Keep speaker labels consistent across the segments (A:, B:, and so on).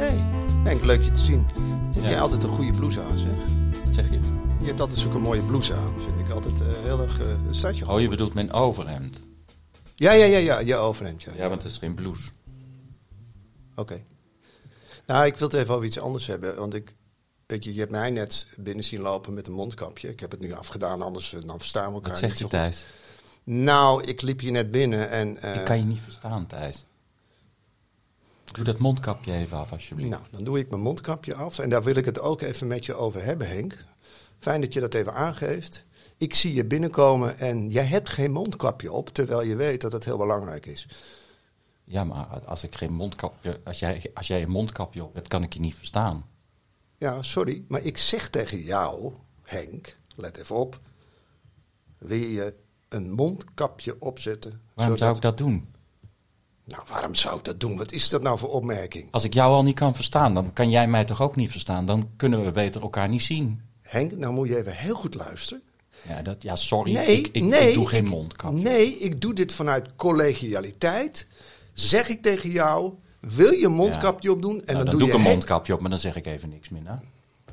A: Hey, Henk, leuk je te zien. Heb jij altijd een goede blouse aan, zeg?
B: Wat zeg je?
A: Je hebt altijd zulke mooie blouse aan, vind ik altijd eh, heel erg... eh staat je
B: Oh, je bedoelt mijn overhemd.
A: Ja, ja, ja, ja, je overhemd, ja.
B: Ja, want het is geen blouse.
A: Oké. Nou, ik wil het even over iets anders hebben, want ik... Weet je, je hebt mij net binnen zien lopen met een mondkapje. Ik heb het nu afgedaan, anders eh, dan verstaan we elkaar
B: Wat
A: niet
B: zegt
A: zo
B: je. Thijs?
A: Nou, ik liep hier net binnen en...
B: Ik kan je niet verstaan, Thijs. Doe dat mondkapje even af, alsjeblieft.
A: Nou, dan doe ik mijn mondkapje af. En daar wil ik het ook even met je over hebben, Henk. Fijn dat je dat even aangeeft. Ik zie je binnenkomen en jij hebt geen mondkapje op, terwijl je weet dat het heel belangrijk is.
B: Ja, maar als ik geen mondkapje... Als jij, als jij een mondkapje op hebt, kan ik je niet verstaan.
A: Ja, sorry, maar ik zeg tegen jou, Henk, let even op. Wil je een mondkapje opzetten?
B: Waarom zou ik dat doen?
A: Nou, waarom zou ik dat doen? Wat is dat nou voor opmerking?
B: Als ik jou al niet kan verstaan, dan kan jij mij toch ook niet verstaan? Dan kunnen we beter elkaar niet zien.
A: Henk, nou moet je even heel goed luisteren.
B: Ja, dat, ja sorry,
A: Nee,
B: ik, ik,
A: nee,
B: ik doe geen mondkapje.
A: Nee, ik doe dit vanuit collegialiteit. Zeg ik tegen jou, wil je een mondkapje opdoen? En
B: Nou,
A: dan,
B: dan,
A: doe
B: doe
A: je
B: ik een mondkapje op, maar dan zeg ik even niks meer. Nou.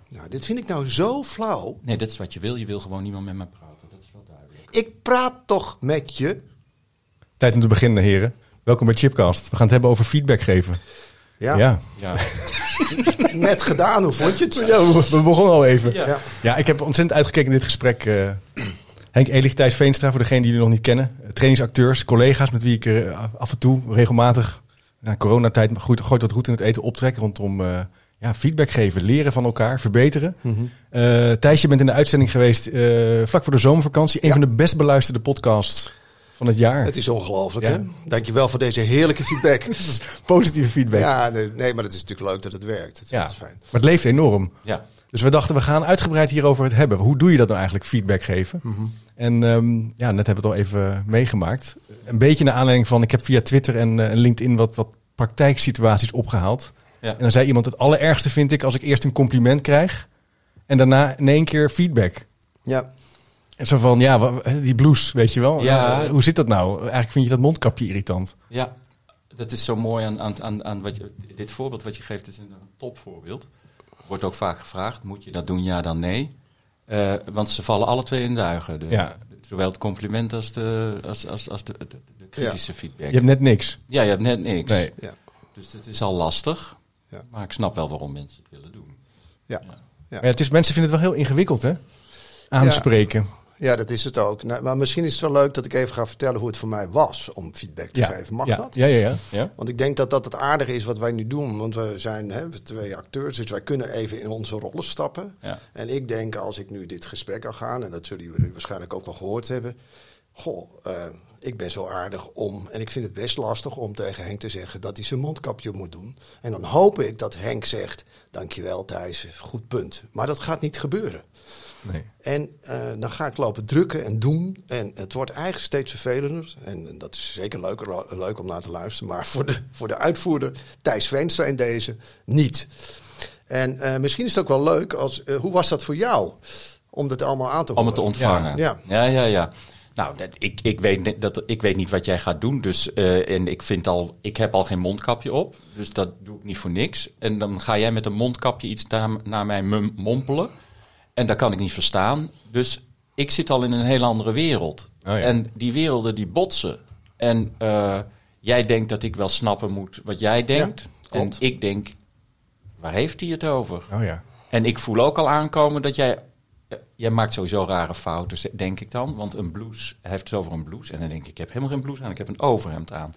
A: Nou, dit vind ik nou zo flauw.
B: Nee, dat is wat je wil. Je wil gewoon niemand met me praten. Dat is wel duidelijk.
A: Ik praat toch met je?
C: Tijd om te beginnen, heren. Welkom bij Chipcast. We gaan het hebben over feedback geven.
A: Ja,
C: Ja,
B: Ja.
A: net gedaan. Hoe vond je het?
C: Ja, we, begonnen al even. Ja.
A: Ja.
C: ik heb ontzettend uitgekeken in dit gesprek. eh Henk Elig, Thijs Veenstra, voor degenen die jullie nog niet kennen. Eh, Trainingsacteurs, collega's met wie ik eh, af en toe regelmatig, na coronatijd, maar goed, gooit wat roet in het eten optrek rondom eh, ja, feedback geven, leren van elkaar, verbeteren. Eh, Thijs, je bent in de uitzending geweest eh, vlak voor de zomervakantie. Een
A: Ja.
C: van de best beluisterde podcasts van het jaar.
A: Het is ongelooflijk,
C: Ja.
A: hè? Dankjewel voor deze heerlijke feedback.
C: Positieve feedback.
A: ja, nee, nee, maar het is natuurlijk leuk dat het werkt. Dat,
C: Ja,
A: is fijn.
C: maar het leeft enorm.
B: ja.
C: Dus we dachten, we gaan uitgebreid hierover het hebben. Hoe doe je dat nou eigenlijk, feedback geven?
A: Mhm.
C: En ehm, ja, net hebben we het al even meegemaakt. Een beetje naar aanleiding van, ik heb via Twitter en, eh, en LinkedIn wat, wat praktijksituaties opgehaald.
B: Ja.
C: En dan zei iemand, het allerergste vind ik als ik eerst een compliment krijg en daarna in één keer feedback.
A: Ja,
C: zo van, ja, die blouse, weet je wel.
B: Ja.
C: Eh, hoe zit dat nou? Eigenlijk vind je dat mondkapje irritant.
B: Ja, dat is zo mooi aan, aan, aan, aan wat je, dit voorbeeld wat je geeft is een topvoorbeeld. Wordt ook vaak gevraagd, moet je dat doen, ja dan nee? Eh, want ze vallen alle twee in duigen. De,
C: Ja.
B: Zowel het compliment als de, als, als, als de, de, de kritische feedback.
C: Je hebt net niks.
B: Ja, je hebt net niks.
C: Nee.
A: ja,
B: Dus het is al lastig.
A: Ja.
B: Maar ik snap wel waarom mensen het willen doen.
A: ja.
B: Ja.
A: Ja.
C: Maar het is, mensen vinden het wel heel ingewikkeld, hè? Aanspreken.
A: Ja, dat is het ook. Nou, maar misschien is het wel leuk dat ik even ga vertellen hoe het voor mij was om feedback te
C: Ja,
A: geven. Mag
C: ja,
A: dat?
C: Ja, ja, ja. ja.
A: Want ik denk dat dat het aardige is wat wij nu doen. Want we zijn hè, we twee acteurs, dus wij kunnen even in onze rollen stappen. En ik denk, als ik nu dit gesprek ga gaan, en dat zullen jullie waarschijnlijk ook wel gehoord hebben. Goh, eh, ik ben zo aardig om, en ik vind het best lastig om tegen Henk te zeggen dat hij zijn mondkapje moet doen. En dan hoop ik dat Henk zegt, dankjewel Thijs, goed punt. Maar dat gaat niet gebeuren.
C: Nee.
A: En eh, dan ga ik lopen drukken en doen. En het wordt eigenlijk steeds vervelender. En dat is zeker leuk, leuk om naar te luisteren. Maar voor de, voor de uitvoerder, Thijs Veenstra in deze, niet. En eh, misschien is het ook wel leuk als. eh, hoe was dat voor jou? Om dat allemaal aan te horen.
B: Om het te ontvangen.
A: Ja.
B: ja, ja. ja. Nou, dat, ik, ik, weet, dat, ik weet niet wat jij gaat doen. Dus, en ik, vind al, ik heb al geen mondkapje op. Dus dat doe ik niet voor niks. En dan ga jij met een mondkapje iets naar, naar mij mompelen. En dat kan ik niet verstaan. Dus ik zit al in een hele andere wereld.
C: Oh ja.
B: En die werelden die botsen. En eh, jij denkt dat ik wel snappen moet wat jij denkt. en ik denk, waar heeft hij het over?
C: Oh ja.
B: En ik voel ook al aankomen dat jij. Jij maakt sowieso rare fouten, denk ik dan. Want een blouse hij heeft het over een blouse. En dan denk ik, ik heb helemaal geen blouse aan, ik heb een overhemd aan.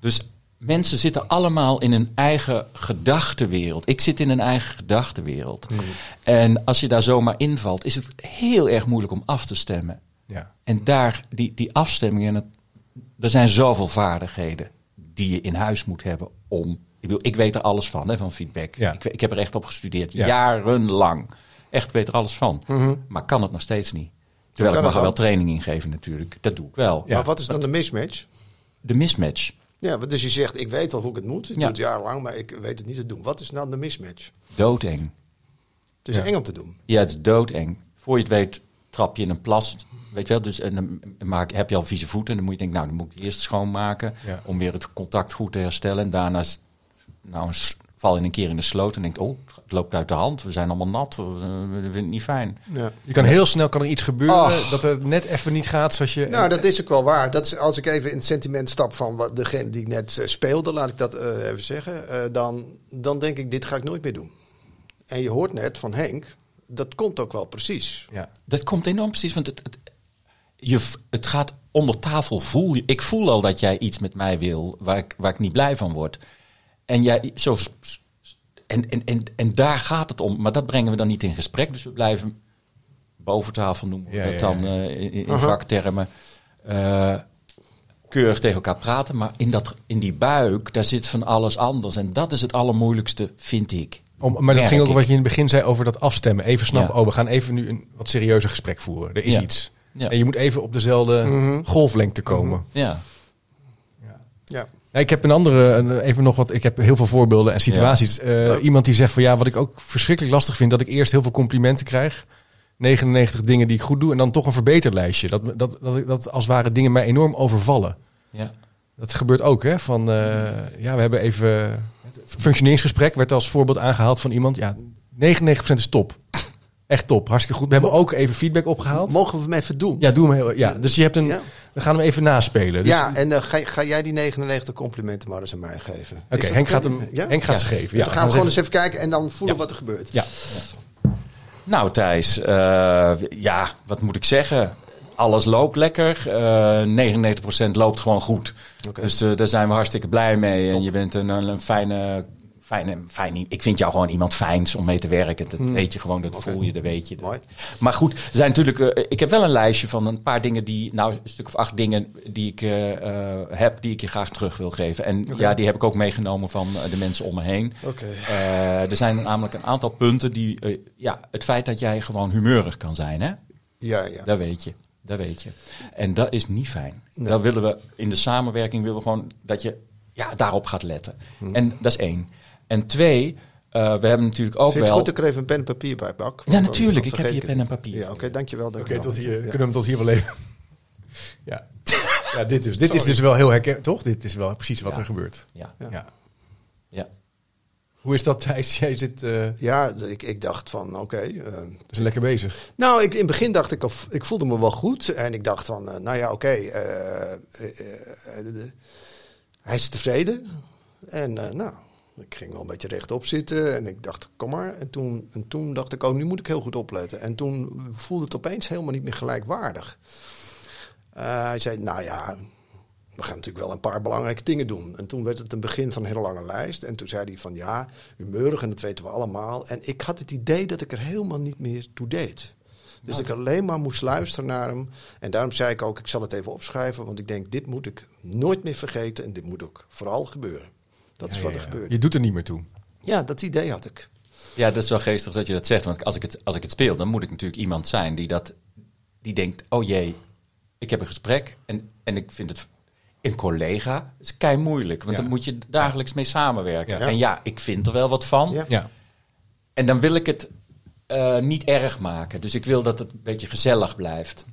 B: Dus mensen zitten allemaal in een eigen gedachtenwereld. Ik zit in een eigen gedachtenwereld. En als je daar zomaar invalt, is het heel erg moeilijk om af te stemmen.
C: Ja.
B: En daar, die, die afstemmingen, het- er zijn zoveel vaardigheden. die je in huis moet hebben om. Ik, bedoel, ik weet er alles van, hè, van feedback.
C: Ja.
B: Ik, ik heb er echt op gestudeerd,
C: Ja.
B: jarenlang. Echt weet er alles van. Maar kan het nog steeds niet. Terwijl ik mag er wel training in geven natuurlijk. Dat doe ik wel.
C: Ja.
A: Maar wat is dan de mismatch?
B: De mismatch.
A: Ja, want dus je zegt, ik weet wel hoe ik het moet. Ik
B: Ja.
A: doe het jarenlang, maar ik weet het niet te doen. Wat is dan de mismatch?
B: Doodeng.
A: Het is
C: Ja.
A: eng om te doen.
B: Ja, het is doodeng. Voor je het weet, trap je in een plas. Weet je wel, dus en dan maak, heb je al vieze voeten. En dan moet je denken, nou, dan moet ik die eerst schoonmaken.
C: Ja.
B: Om weer het contact goed te herstellen. En daarna nou, val je een keer in de sloot en denkt, oh, het loopt uit de hand. We zijn allemaal nat. We, vinden het niet fijn.
A: Ja.
C: Je kan heel snel kan er iets gebeuren
B: Ach.
C: dat het net even niet gaat zoals je...
A: Nou, dat is ook wel waar. Dat is, als ik even in het sentiment stap van wat, degene die ik net eh, speelde, laat ik dat eh, even zeggen. eh, dan, dan denk ik, dit ga ik nooit meer doen. En je hoort net van Henk, dat komt ook wel precies.
C: ja.
B: Dat komt enorm precies, want het, het, je, het gaat onder tafel. Voel je, ik voel al dat jij iets met mij wil waar ik, waar ik niet blij van word. En, jij, zo, en, en, en, en daar gaat het om. Maar dat brengen we dan niet in gesprek. Dus we blijven boven tafel noemen we
C: Ja,
B: dat
C: ja, ja.
B: dan eh, in, in vaktermen. eh, keurig tegen elkaar praten. Maar in, dat, in die buik, daar zit van alles anders. En dat is het allermoeilijkste, vind ik.
C: Om, maar dat ging ook
B: ik.
C: wat je in het begin zei over dat afstemmen. Even snappen,
B: Ja.
C: oh, we gaan even nu een wat serieuzer gesprek voeren. Er is
B: Ja.
C: iets.
B: Ja.
C: En je moet even op dezelfde
A: Mhm.
C: golflengte komen.
B: Ja.
A: Ja.
C: Ja, ik heb een andere, even nog wat. Ik heb heel veel voorbeelden en situaties. Eh, iemand die zegt van ja, wat ik ook verschrikkelijk lastig vind, dat ik eerst heel veel complimenten krijg. 99 dingen die ik goed doe en dan toch een verbeterlijstje. Dat, dat, dat, als ware dingen mij enorm overvallen.
B: ja.
C: Dat gebeurt ook, hè? Van eh, ja, we hebben even. Het functioneringsgesprek werd als voorbeeld aangehaald van iemand. Ja, 99% is top. Echt top, hartstikke goed. We hebben ook even feedback opgehaald.
A: Mogen we hem even doen?
C: Ja, doe hem heel. Ja, dus je hebt een.
A: Ja.
C: We gaan hem even naspelen. Dus,
A: ja, en eh, ga, ga jij die 99 complimenten maar eens aan mij geven?
C: Oké, Henk gaat hem.
A: Ja?
C: Henk gaat
B: Ja.
C: ze geven.
A: dan
C: Ja,
A: gaan we gewoon eens
C: even.
A: kijken en dan voelen
C: Ja.
A: wat er gebeurt.
C: Ja.
B: Nou, Thijs, eh, ja, wat moet ik zeggen? Alles loopt lekker. Eh 99% loopt gewoon goed. Dus eh, daar zijn we hartstikke blij mee. En je bent een, een fijne, fijne, fijn. Ik vind jou gewoon iemand fijns om mee te werken. Dat weet je gewoon, dat voel je, dat weet je.
A: Hmm.
B: Maar goed, er zijn natuurlijk. eh, ik heb wel een lijstje van een paar dingen die, nou, een stuk of acht dingen die ik eh, eh, heb, die ik je graag terug wil geven. En ja, die heb ik ook meegenomen van eh, de mensen om me heen.
A: Oké.
B: Eh, er zijn namelijk een aantal punten die, eh, ja, het feit dat jij gewoon humeurig kan zijn, hè?
A: Ja, ja.
B: Dat weet je. Dat weet je. En dat is niet fijn. Dan willen we in de samenwerking willen we gewoon dat je ja, daarop gaat letten.
A: Hm.
B: En dat is één. En twee, eh, we hebben natuurlijk ook
A: Vind je het
B: wel.
A: goed dat ik er even een pen en papier bij pak?
B: Ja, natuurlijk. Ik heb hier pen en papier.
A: Ja, oké, dankjewel.
C: Oké,
A: dankjewel.
C: tot hier.
A: Ja.
C: Kunnen we hem tot hier wel even. Ja. Ja, dit is, dit is dus wel heel herkenbaar, toch? Dit is wel precies wat
B: Ja.
C: er gebeurt.
B: Ja,
C: Ja.
B: ja. ja.
C: Hoe is dat, Thijs? Jij zit uh,
A: Ja, ik, ik dacht van, oké. eh,
C: is lekker bezig.
A: nou, ik, in het begin dacht ik, of, ik voelde me wel goed. En ik dacht van, eh, nou ja, oké. eh, eh, eh, hij is tevreden. En eh, nou, ik ging wel een beetje rechtop zitten. En ik dacht, kom maar. En toen, en toen dacht ik, oh, nu moet ik heel goed opletten. En toen voelde het opeens helemaal niet meer gelijkwaardig. Eh, hij zei, nou ja, we gaan natuurlijk wel een paar belangrijke dingen doen. En toen werd het een begin van een hele lange lijst. En toen zei hij van ja, humeurig en dat weten we allemaal. En ik had het idee dat ik er helemaal niet meer toe deed. Dus ik alleen maar moest luisteren naar hem. En daarom zei ik ook, ik zal het even opschrijven. Want ik denk, dit moet ik nooit meer vergeten. En dit moet ook vooral gebeuren. Dat is wat
C: ja,
A: er
C: ja.
A: gebeurde.
C: Je doet er niet meer toe.
A: Ja, dat idee had ik.
B: Ja, dat is wel geestig dat je dat zegt. Want als ik het, als ik het speel, dan moet ik natuurlijk iemand zijn die dat die denkt: oh jee, ik heb een gesprek en, en ik vind het een collega. Dat is kei moeilijk, want
C: Ja.
B: dan moet je dagelijks mee samenwerken.
C: Ja.
B: En ja, ik vind er wel wat van.
A: Ja.
C: Ja.
B: En dan wil ik het eh, niet erg maken. Dus ik wil dat het een beetje gezellig blijft.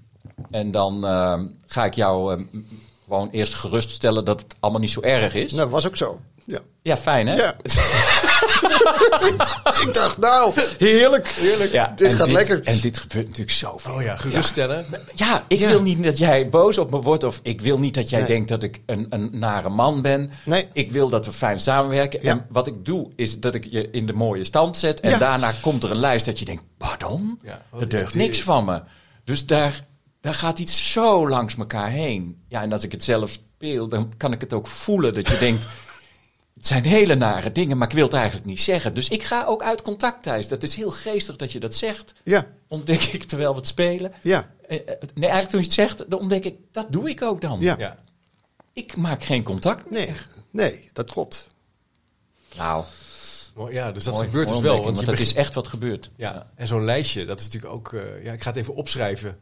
B: En dan eh, ga ik jou eh, gewoon eerst geruststellen dat het allemaal niet zo erg is.
A: Nou, was ook zo. Ja.
B: Ja, fijn hè?
A: Ja. ik dacht, nou, heerlijk, heerlijk.
B: Ja,
A: dit gaat lekker.
B: En dit gebeurt natuurlijk zoveel.
C: Oh ja, geruststellen.
B: Ja, ik
A: Ja.
B: wil niet dat jij boos op me wordt. Of ik wil niet dat jij
A: Nee.
B: denkt dat ik een, een nare man ben.
A: Nee.
B: Ik wil dat we fijn samenwerken.
A: Ja.
B: En wat ik doe, is dat ik je in de mooie stand zet. En
A: Ja.
B: daarna komt er een lijst dat je denkt, pardon?
C: Ja, wat
B: er deugt niks van me. Dus daar, daar gaat iets zo langs elkaar heen. Ja, en als ik het zelf speel, dan kan ik het ook voelen. Dat je denkt, het zijn hele nare dingen, maar ik wil het eigenlijk niet zeggen. Dus ik ga ook uit contact, Thijs. Dat is heel geestig dat je dat zegt.
A: Ja,
B: Ontdek ik terwijl we het spelen.
A: ja,
B: Eh, eh, Nee, eigenlijk toen je het zegt, dan ontdek ik, dat doe ik ook dan.
A: ja.
C: Ja.
B: ik maak geen contact meer.
A: Nee, nee, dat klopt.
B: Nou,
C: Ja, dus dat
B: mooi-
C: gebeurt dus wel. Want je
B: dat
C: begint-
B: is echt wat gebeurd.
C: Ja, en zo'n lijstje, dat is natuurlijk ook... eh, ja, ik ga het even opschrijven.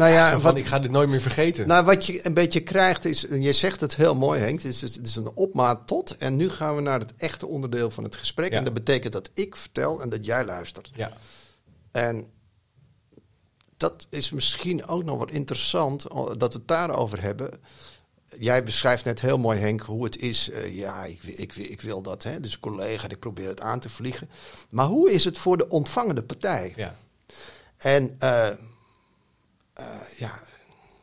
A: Nou ja,
C: van,
A: wat,
C: ik ga dit nooit meer vergeten.
A: nou, wat je een beetje krijgt is, en je zegt het heel mooi Henk, het is, het is een opmaat tot. En nu gaan we naar het echte onderdeel van het gesprek.
C: Ja.
A: En dat betekent dat ik vertel en dat jij luistert.
C: ja.
A: En dat is misschien ook nog wat interessant eh, dat we het daarover hebben. Jij beschrijft net heel mooi, Henk, hoe het is. eh, ja, ik, ik, ik wil dat, hè, dus collega, ik probeer het aan te vliegen. Maar hoe is het voor de ontvangende partij?
C: ja.
A: En eh, ja,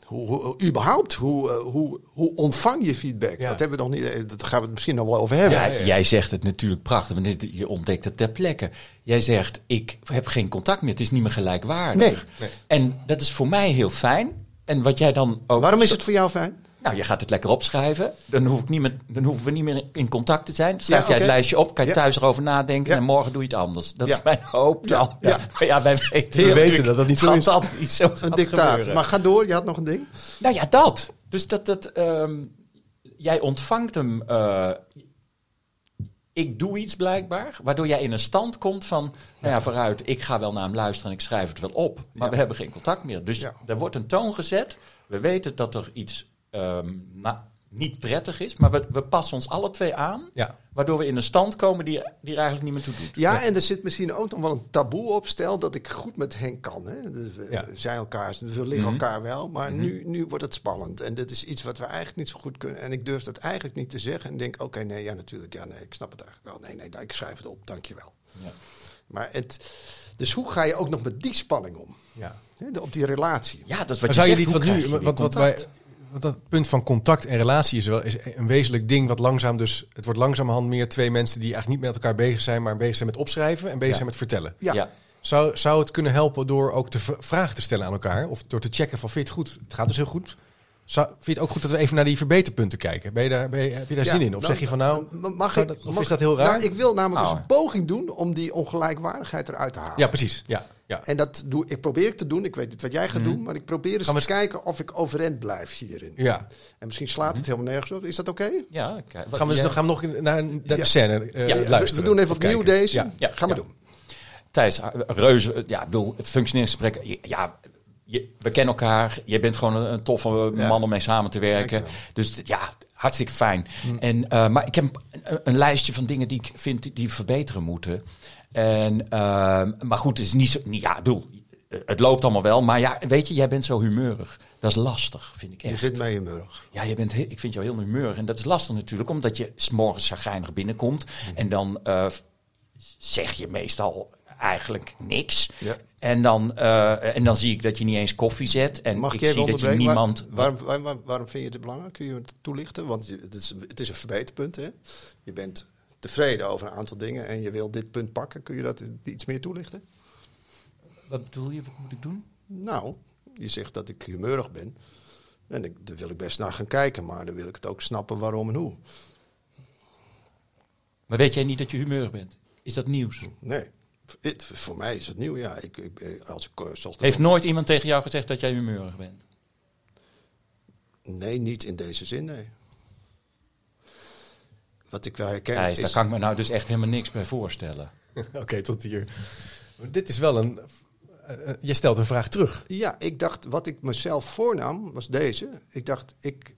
A: hoe, hoe, überhaupt, hoe, eh, hoe, hoe ontvang je feedback?
C: Ja.
A: Dat, hebben we nog niet, eh, dat gaan we het misschien nog wel over hebben.
B: Ja, jij zegt het natuurlijk prachtig, want dit- je ontdekt het ter plekke. Jij zegt, ik heb geen contact meer, het is niet meer gelijkwaardig.
A: Nee.
C: Nee.
B: En dat is voor mij heel fijn. En wat jij dan ook...
A: Waarom is het voor jou fijn?
B: Nou, je gaat het lekker opschrijven. Dan, hoef ik niet meer, dan hoeven we niet meer in contact te zijn. Schrijf
A: Ja,
B: jij het lijstje op, kan je
A: Ja.
B: thuis erover nadenken
A: Ja.
B: en morgen doe je het anders. Dat
A: Ja.
B: is mijn hoop
A: Ja,
B: dan.
A: ja.
B: Maar ja, wij weten,
C: We weten dat dat niet zo is.
B: dat niet zo
A: Een
B: gaat
A: dictaat.
B: gebeuren.
A: Maar ga door, je had nog een ding.
B: Nou ja, dat. Dus dat, dat ehm, jij ontvangt hem. eh, ik doe iets blijkbaar, waardoor jij in een stand komt van, nou ja, vooruit, ik ga wel naar hem luisteren en ik schrijf het wel op, maar
A: Ja.
B: we hebben geen contact meer. Dus
A: Ja.
B: er wordt een toon gezet. We weten dat er iets ehm, na- niet prettig is, maar we, we passen ons alle twee aan,
C: Ja.
B: waardoor we in een stand komen die, die er eigenlijk niet meer toe doet.
A: Ja, en er zit misschien ook nog wel een taboe op. Stel dat ik goed met Henk kan. Hè? Dus we
C: Ja.
A: zijn elkaar, we liggen elkaar wel. Maar nu, nu wordt het spannend. En dit is iets wat we eigenlijk niet zo goed kunnen. En ik durf dat eigenlijk niet te zeggen. En denk, oké, nee, ja, natuurlijk. Ja, nee, ik snap het eigenlijk wel. Nee, nee, nou, ik schrijf het op, dankjewel.
B: Ja.
A: Maar het, dus hoe ga je ook nog met die spanning om?
C: ja.
A: Op die relatie.
B: Ja, dat is
C: Maar
B: wat je
C: zou je
B: zegt,
C: niet,
B: hoe
C: wat nu, wat, wat wij, dat punt van contact en relatie is wel is een wezenlijk ding wat langzaam dus, het wordt langzamerhand meer twee mensen die eigenlijk niet met elkaar bezig zijn, maar bezig zijn met opschrijven en bezig
B: Ja.
C: zijn met vertellen.
A: Ja.
B: ja.
C: Zou, zou het kunnen helpen door ook de v- vragen te stellen aan elkaar of door te checken van vind je het goed? Het gaat dus heel goed. Zou, vind je het ook goed dat we even naar die verbeterpunten kijken? Ben je daar, ben je, heb je daar
A: Ja,
C: zin in? Of zeg je van nou,
A: ma- mag ik,
C: dat- of
A: mag-
C: is dat heel raar?
A: Nou, ik wil namelijk
B: Nou.
A: eens een poging doen om die ongelijkwaardigheid eruit te halen.
C: ja precies. Ja, ja.
A: En dat doe ik probeer ik te doen. Ik weet niet wat jij gaat doen, maar ik probeer eens
C: Mhm.
A: Te kijken of ik overeind blijf hierin.
C: ja.
A: En misschien slaat het helemaal nergens op. Is dat oké?
B: Ja, wat
C: Gaan we, dus gaan we nog in- naar,
A: Ja.
C: scène eh,
B: Ja,
C: luisteren?
A: We doen even opnieuw deze.
C: Ja.
B: Ja,
A: Gaan we
B: ja.
A: doen.
B: Thijs, eh, reuze, ja, ik bedoel, functioneringsgesprekken, ja, je, we kennen elkaar. Je bent gewoon een, een toffe
A: Ja.
B: man om mee samen te werken.
A: Dankjewel.
B: Dus ja, hartstikke fijn. En, eh, maar ik heb een, een lijstje van dingen die ik vind die- verbeteren moeten. En, ehm, maar goed, het is niet zo, ja, ik bedoel, het loopt allemaal wel. Maar ja, weet je, jij bent zo humeurig. Dat is lastig, vind ik
A: Je
B: echt.
A: vindt mij humeurig.
B: Ja, je bent ik vind jou heel humeurig. En dat is lastig natuurlijk, omdat je s morgens chagrijnig binnenkomt. En dan eh, zeg je meestal eigenlijk niks.
A: Ja.
B: En, dan, eh, en dan zie ik dat je niet eens koffie zet. En
A: Mag
B: ik zie dat je niemand...
A: Waar- waarom, waar- waar- waarom vind je dit belangrijk? Kun je het toelichten? Want het is, het is een verbeterpunt. Hè? Je bent tevreden over een aantal dingen en je wil dit punt pakken. Kun je dat iets meer toelichten?
B: Wat bedoel je? Wat moet ik doen?
A: Nou, je zegt dat ik humeurig ben. En ik, daar wil ik best naar gaan kijken, maar dan wil ik het ook snappen waarom en hoe.
B: Maar weet jij niet dat je humeurig bent? Is dat nieuws?
A: Nee, het- voor mij is het nieuw. Ja, ik, ik, eh, als ik eh, ochtends-
B: Heeft nooit iemand tegen jou gezegd dat jij humeurig bent?
A: Nee, niet in deze zin, nee. Wat ik wel herken
B: Thijs,
A: is...
B: daar kan ik me nou dus echt helemaal niks bij voorstellen.
C: Oké, tot hier. Dit is wel een. eh, je stelt een vraag terug.
A: Ja, ik dacht, wat ik mezelf voornam, was deze. Ik dacht, ik,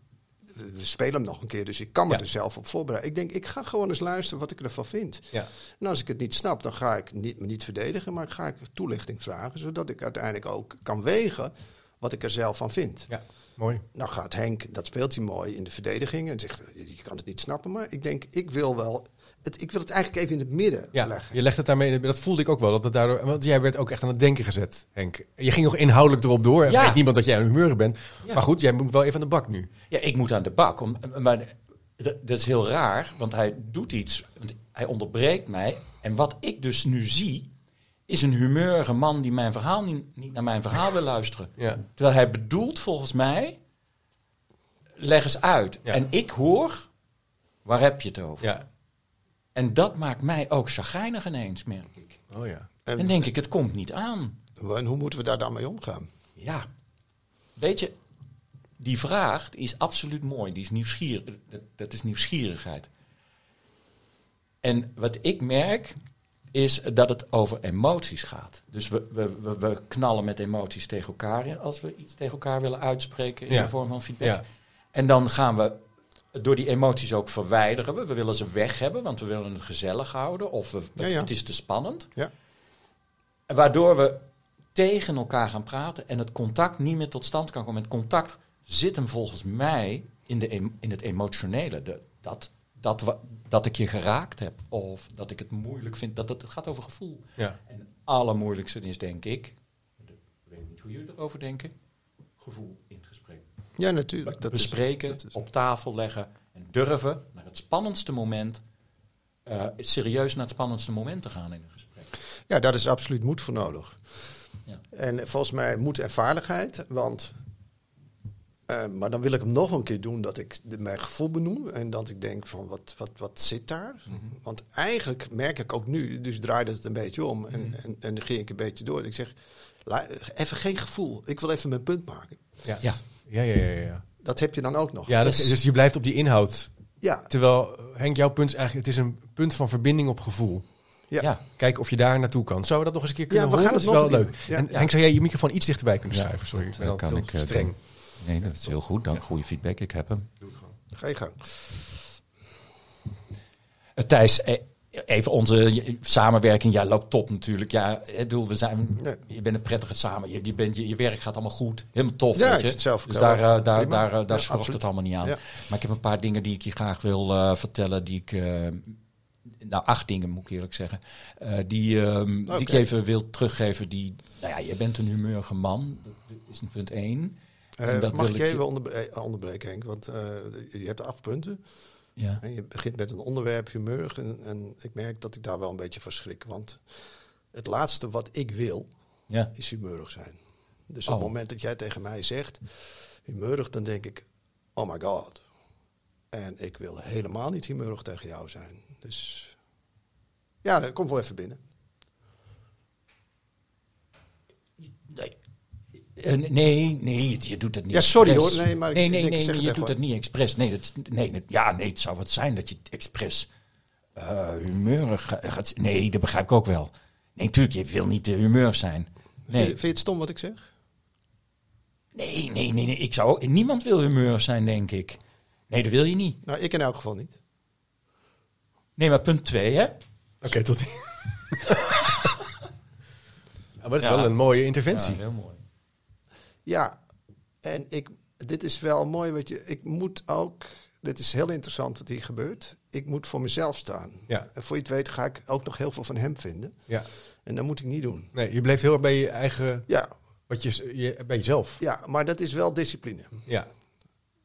A: we spelen hem nog een keer, dus ik kan me
C: Ja.
A: er zelf op voorbereiden. Ik denk, ik ga gewoon eens luisteren wat ik ervan vind.
C: Ja.
A: En als ik het niet snap, dan ga ik niet, me niet verdedigen, maar ga ik toelichting vragen, zodat ik uiteindelijk ook kan wegen wat ik er zelf van vind.
C: Ja, mooi.
A: Nou gaat Henk, dat speelt hij mooi in de verdediging en zegt, je kan het niet snappen, maar ik denk, ik wil wel, het, ik wil het eigenlijk even in het midden
C: Ja,
A: leggen.
C: je legt het daarmee. Dat voelde ik ook wel. Dat het daardoor, want jij werd ook echt aan het denken gezet, Henk. Je ging nog inhoudelijk erop door. Er
B: Ja.
C: weet niemand dat jij aan humeur bent.
B: Ja.
C: Maar goed, jij moet wel even aan de bak nu.
B: Ja, ik moet aan de bak. Om, maar dat dat is heel raar, want hij doet iets. want Hij onderbreekt mij. En wat ik dus nu zie, is een humeurige man die mijn verhaal niet, niet naar mijn verhaal wil luisteren.
C: Ja.
B: Terwijl hij bedoelt volgens mij, leg eens uit.
C: Ja.
B: En ik hoor, waar heb je het over?
C: Ja.
B: En dat maakt mij ook chagrijnig ineens, merk ik.
C: Oh ja.
A: En,
B: Dan denk ik, het komt niet aan.
A: en hoe moeten we daar dan mee omgaan?
B: Ja, weet je, die vraagt is absoluut mooi. Die is nieuwsgierig. Dat, is nieuwsgierigheid. En wat ik merk is dat het over emoties gaat. Dus we, we, we, we knallen met emoties tegen elkaar in als we iets tegen elkaar willen uitspreken in
C: Ja.
B: de vorm van feedback.
C: Ja.
B: En dan gaan we door die emoties ook verwijderen we. We willen ze weg hebben, want we willen het gezellig houden. Of we, het,
A: Ja, ja.
B: het is te spannend.
A: Ja.
B: En Waardoor we tegen elkaar gaan praten en het contact niet meer tot stand kan komen. Het contact zit hem volgens mij in, de, in het emotionele. De, dat, dat, we- dat ik je geraakt heb of dat ik het moeilijk vind. Dat het, het gaat over gevoel.
C: Ja.
B: En het allermoeilijkste is denk ik, ik weet niet hoe jullie erover denken, gevoel in het gesprek.
A: Ja, natuurlijk. Dat is-
B: Bespreken,
A: dat is-
B: op tafel leggen en durven naar het spannendste moment, eh, serieus naar het spannendste moment te gaan in een gesprek.
A: Ja, daar is absoluut moed voor nodig.
B: Ja.
A: En volgens mij moed en vaardigheid. Want, eh, maar dan wil ik hem nog een keer doen dat ik de, mijn gevoel benoem. En dat ik denk van wat, wat, wat zit daar?
B: Mhm.
A: Want eigenlijk merk ik ook nu, dus draaide het een beetje om. En,
B: Mhm.
A: en, en dan ging ik een beetje door. Ik zeg, even geen gevoel. Ik wil even mijn punt maken.
C: Ja.
B: Ja.
C: Ja, ja, ja, ja.
A: Dat heb je dan ook nog.
C: ja dat,
B: Yes.
C: dus je blijft op die inhoud.
A: Ja,
C: Terwijl, Henk, jouw punt is eigenlijk, het is een punt van verbinding op gevoel.
A: ja.
B: Ja.
C: Kijken of je daar naartoe kan. Zouden we dat nog eens een keer kunnen
A: Ja, we
C: horen?
A: gaan
C: dat
A: het
C: is wel leuk.
A: Ja.
C: En. Henk, zou jij je microfoon iets dichterbij kunnen schuiven? Sorry, ik ben
B: dat kan ik, eh,
C: streng.
B: Nee, dat is heel goed. Dank, goede feedback. Ik heb hem.
A: Ga je gang.
B: Eh, Thijs, eh, even onze samenwerking. Ja, loopt top natuurlijk. Ja, ik bedoel, we zijn,
A: Nee.
B: je bent een prettige samen. Je, je, bent, je, je werk gaat allemaal goed. Helemaal tof.
A: Ja,
B: weet je.
A: het zelf
B: dus daar, eh, daar, daar, eh, daar
A: absoluut.
B: het allemaal niet aan.
A: Ja.
B: Maar ik heb een paar dingen die ik je graag wil eh, vertellen. Die ik, nou, acht dingen moet ik eerlijk zeggen. die, ehm, die ik even wil teruggeven. Die, nou ja, je bent een humeurige man. Dat is een punt één. En dat
A: mag
B: wil
A: ik je even onderbre- onderbreken, Henk? Want je hebt acht punten.
B: Ja.
A: En je begint met een onderwerp, humeur. En, en ik merk dat ik daar wel een beetje van schrik. Want het laatste wat ik wil,
B: Ja.
A: is humeurig zijn. Dus op
B: Oh.
A: het moment dat jij tegen mij zegt, humeurig, dan denk ik, oh my god. En ik wil helemaal niet humeurig tegen jou zijn. Dus ja, dat komt wel even binnen.
B: Nee. Eh, nee, nee, je doet het niet.
A: Ja, sorry
B: expres.
A: hoor. Nee, maar ik
B: nee, nee,
A: denk,
B: nee,
A: ik zeg het
B: je doet het niet expres. Nee, dat, nee, dat- ja, nee, het zou wat zijn dat je het expres eh humeurig ga- gaat. Nee, dat begrijp ik ook wel. Nee, natuurlijk, je wil niet uh, humeurig zijn.
A: Vind, je,
B: Nee,
A: vind je het stom wat ik zeg?
B: nee, nee, nee, nee. Ik zou ook, niemand wil humeurig zijn, denk ik. Nee, dat wil je niet.
A: Nou, ik in elk geval niet.
B: Nee, maar punt twee, hè?
C: Oké, tot die. ja, maar dat is
B: Ja.
C: wel een mooie interventie.
B: Ja, heel mooi.
A: Ja, en ik, dit is wel mooi wat je. Ik moet ook. Dit is heel interessant wat hier gebeurt. Ik moet voor mezelf staan.
C: Ja.
A: En voor je het weet ga ik ook nog heel veel van hem vinden.
C: Ja.
A: En dat moet ik niet doen.
C: Nee, je bleef heel erg bij je eigen,
A: Ja,
C: wat je, je, bij jezelf.
A: ja maar dat is wel discipline.
C: Ja.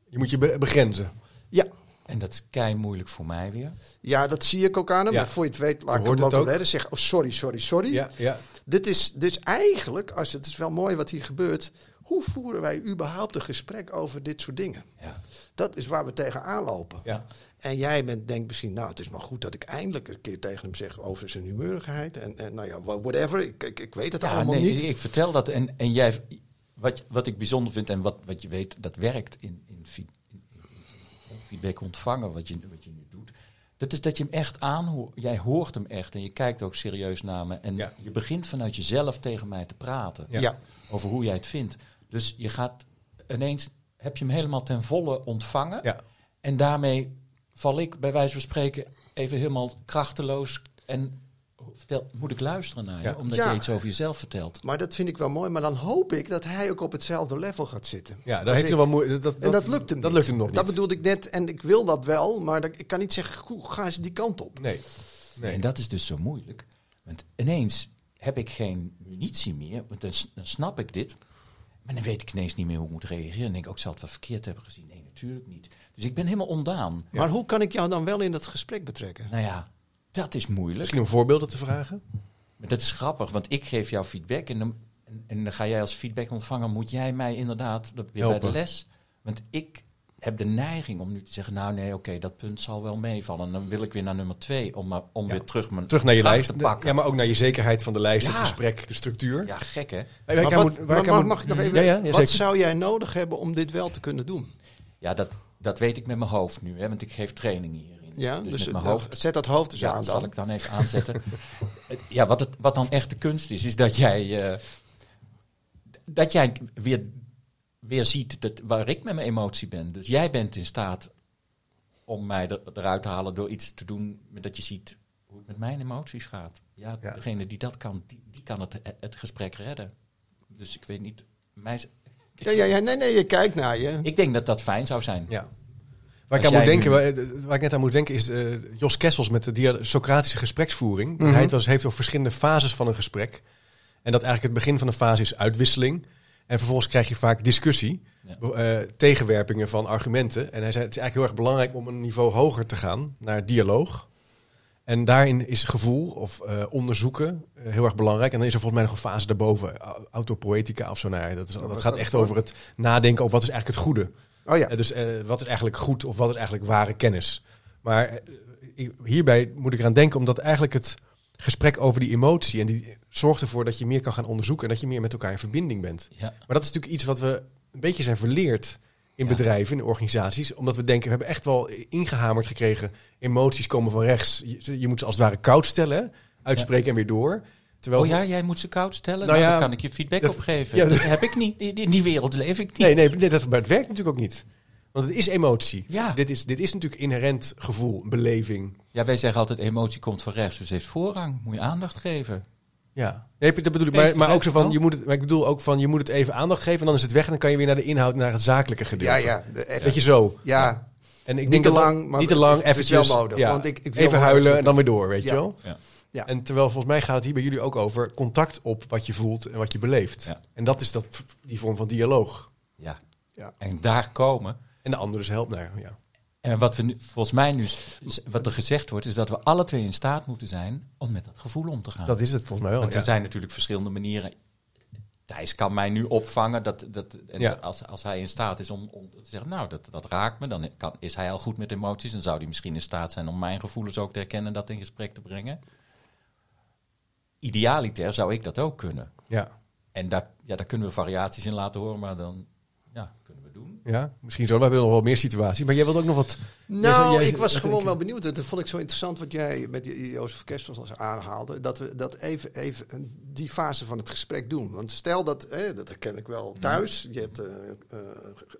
C: Je moet je be- begrenzen.
A: Ja,
B: En dat is kei moeilijk voor mij weer.
A: ja dat zie ik ook aan hem.
C: Ja.
A: Maar voor je het weet, laat ik hem
C: het
A: ook
C: ook.
A: redden. Zeg, oh, sorry, sorry, sorry.
C: Ja, ja.
A: Dit is dus eigenlijk, als het is wel mooi wat hier gebeurt. Hoe voeren wij überhaupt een gesprek over dit soort dingen?
B: Ja.
A: Dat is waar we tegenaan lopen.
C: ja.
A: En jij bent, denkt misschien, nou, het is maar goed dat ik eindelijk een keer tegen hem zeg over zijn humeurigheid. En, en nou ja, wha- whatever. Ik, ik, ik weet het
B: Ja,
A: allemaal
B: nee,
A: niet.
B: Ik vertel dat en, en jij, wat, wat ik bijzonder vind en wat, wat je weet, dat werkt in, in, feed- in, in- in feedback ontvangen, wat je, wat je nu doet. Dat is dat je hem echt aanhoort. Jij hoort hem echt en je kijkt ook serieus naar me. En
C: Ja.
B: je begint vanuit jezelf tegen mij te praten.
C: Ja.
B: Over hoe jij het vindt. Dus je gaat ineens, heb je hem helemaal ten volle ontvangen.
C: Ja.
B: En daarmee val ik bij wijze van spreken even helemaal krachteloos. En vertel, moet ik luisteren naar je?
C: Ja.
B: Omdat
A: Ja.
B: je iets over jezelf vertelt.
A: Maar dat vind ik wel mooi. Maar dan hoop ik dat hij ook op hetzelfde level gaat zitten.
C: Ja,
A: Als
C: heeft hij wel moeite. Dat,
A: En dat lukt hem
C: Dat
A: niet.
C: lukt hem nog niet.
A: Dat bedoelde ik net. En ik wil dat wel. Maar dat, ik kan niet zeggen, hoe gaan ze die kant op?
C: Nee. nee.
B: En dat is dus zo moeilijk. Want ineens heb ik geen munitie meer. Want dan, dan snap ik dit. Maar dan weet ik ineens niet meer hoe ik moet reageren. En denk ik, ook zal het wat verkeerd hebben gezien? Nee, natuurlijk niet. Dus ik ben helemaal ondaan.
A: Maar hoe kan ik jou dan wel in dat gesprek betrekken?
B: Nou ja, dat is moeilijk.
C: Misschien om voorbeelden te vragen?
B: Maar dat is grappig, want ik geef jou feedback. En dan, en, en dan ga jij als feedback ontvangen, moet jij mij inderdaad, dat weer bij de les. Want ik heb de neiging om nu te zeggen, nou nee, oké, dat punt zal wel meevallen. Dan wil ik weer naar nummer twee, om, maar- om weer terug mijn
C: Terug naar je lijst.
B: te pakken.
C: Ja, maar ook naar je zekerheid van de lijst, het gesprek, de structuur.
B: Ja, gek hè?
A: Maar wat-
C: moet-
A: maar mag, ik nog even,
C: Ja,
A: wat zou jij nodig hebben om dit wel te kunnen doen?
B: Ja, dat, dat weet ik met mijn hoofd nu, hè, want ik geef trainingen hierin.
A: Ja,
B: dus,
A: dus,
B: met mijn
A: eh,
B: hoofd.
A: zet dat hoofd eens
B: Ja,
A: aan
B: dat
A: dan.
B: zal ik dan even aanzetten. Ja, wat, het, wat dan echt de kunst is, is dat jij, eh, dat jij weer, weer ziet dat, waar ik met mijn emotie ben. Dus jij bent in staat om mij er, eruit te halen door iets te doen met dat je ziet hoe het met mijn emoties gaat. Ja,
C: Ja.
B: degene die dat kan, die, die kan het, het gesprek redden. Dus ik weet niet, mij,
A: Ja, ja, ja, nee, nee, je kijkt naar je.
B: ik denk dat dat fijn zou zijn.
C: Ja. Waar ik, aan moet denken,
B: nu-
C: waar, waar ik net aan moet denken is eh, Jos Kessels met de dia- Socratische gespreksvoering.
A: Mhm.
C: Hij het was, heeft over verschillende fases van een gesprek. En dat eigenlijk het begin van een fase is uitwisseling. En vervolgens krijg je vaak discussie,
B: Ja.
C: eh, tegenwerpingen van argumenten. En hij zei het is eigenlijk heel erg belangrijk om een niveau hoger te gaan naar dialoog. En daarin is gevoel of eh, onderzoeken eh, heel erg belangrijk. En dan is er volgens mij nog een fase daarboven, au- autopoëtica of zo. Nou, ja, dat, is,
A: wat
C: dat gaat echt over het nadenken over wat is eigenlijk het goede.
A: Oh ja.
C: Dus eh, wat is eigenlijk goed of wat is eigenlijk ware kennis? Maar hierbij moet ik eraan denken, omdat eigenlijk het gesprek over die emotie en die zorgt ervoor dat je meer kan gaan onderzoeken en dat je meer met elkaar in verbinding bent.
B: Ja.
C: Maar dat is natuurlijk iets wat we een beetje zijn verleerd in
B: Ja.
C: bedrijven, in organisaties, omdat we denken, we hebben echt wel ingehamerd gekregen, emoties komen van rechts. Je, je moet ze als het ware koud stellen, uitspreken en weer door. Terwijl
B: Oh ja, jij moet ze koud stellen?
C: Nou
B: Nou, daar kan ik je feedback
C: dat-
B: op geven.
C: ja,
B: dat heb ik niet. In in die wereld leef ik niet.
C: Nee, nee, nee dat, maar het werkt natuurlijk ook niet. Want het is emotie.
B: Ja.
C: Dit, is, dit is natuurlijk inherent gevoel, beleving.
B: Ja, wij zeggen altijd emotie komt van rechts, dus heeft voorrang. Moet je aandacht geven.
C: Ja, nee, dat bedoel ik. Maar, maar ook zo van, je moet het, maar ik bedoel ook van, je moet het even aandacht geven en dan is het weg en dan kan je weer naar de inhoud, naar het zakelijke gedeelte.
A: Ja, ja. de- even-
C: Weet je zo.
A: ja.
C: En ik
A: Niet
C: denk
A: te
C: dat dat-
A: lang, maar
C: niet te lang, eventjes.
A: wel nodig,
C: ja,
A: want ik- ik wil
C: even huilen en dan weer door, weet
A: Ja.
C: je wel.
B: Ja.
A: Ja.
C: En terwijl volgens mij gaat het hier bij jullie ook over contact op wat je voelt en wat je beleeft.
B: Ja.
C: En dat is dat, die vorm van dialoog.
B: Ja.
A: Ja.
B: En daar komen.
C: En de andere is helpt naar. Ja.
B: En wat we nu, volgens mij nu, wat er gezegd wordt, is dat we alle twee in staat moeten zijn om met dat gevoel om te gaan.
C: Dat is het volgens mij wel.
B: Want
C: ja.
B: er zijn natuurlijk verschillende manieren. Thijs kan mij nu opvangen dat, dat, en
C: Ja.
B: als, als hij in staat is om, om te zeggen, nou, dat, dat raakt me, dan kan, is hij al goed met emoties. Dan zou hij misschien in staat zijn om mijn gevoelens ook te herkennen en dat in gesprek te brengen. Idealiter zou ik dat ook kunnen.
C: Ja.
B: En daar, ja, daar kunnen we variaties in laten horen, maar dan ja, kunnen we doen.
C: ja, misschien zo. We hebben nog wel meer situaties. Maar jij wilt ook nog wat...
A: Nou,
C: Jij
A: ik was gewoon wel benieuwd. Dat vond ik zo interessant wat jij met die Jozef Kerstens als aanhaalde. Dat we dat even, even die fase van het gesprek doen. Want stel dat, hè, dat herken ik wel thuis. Je hebt een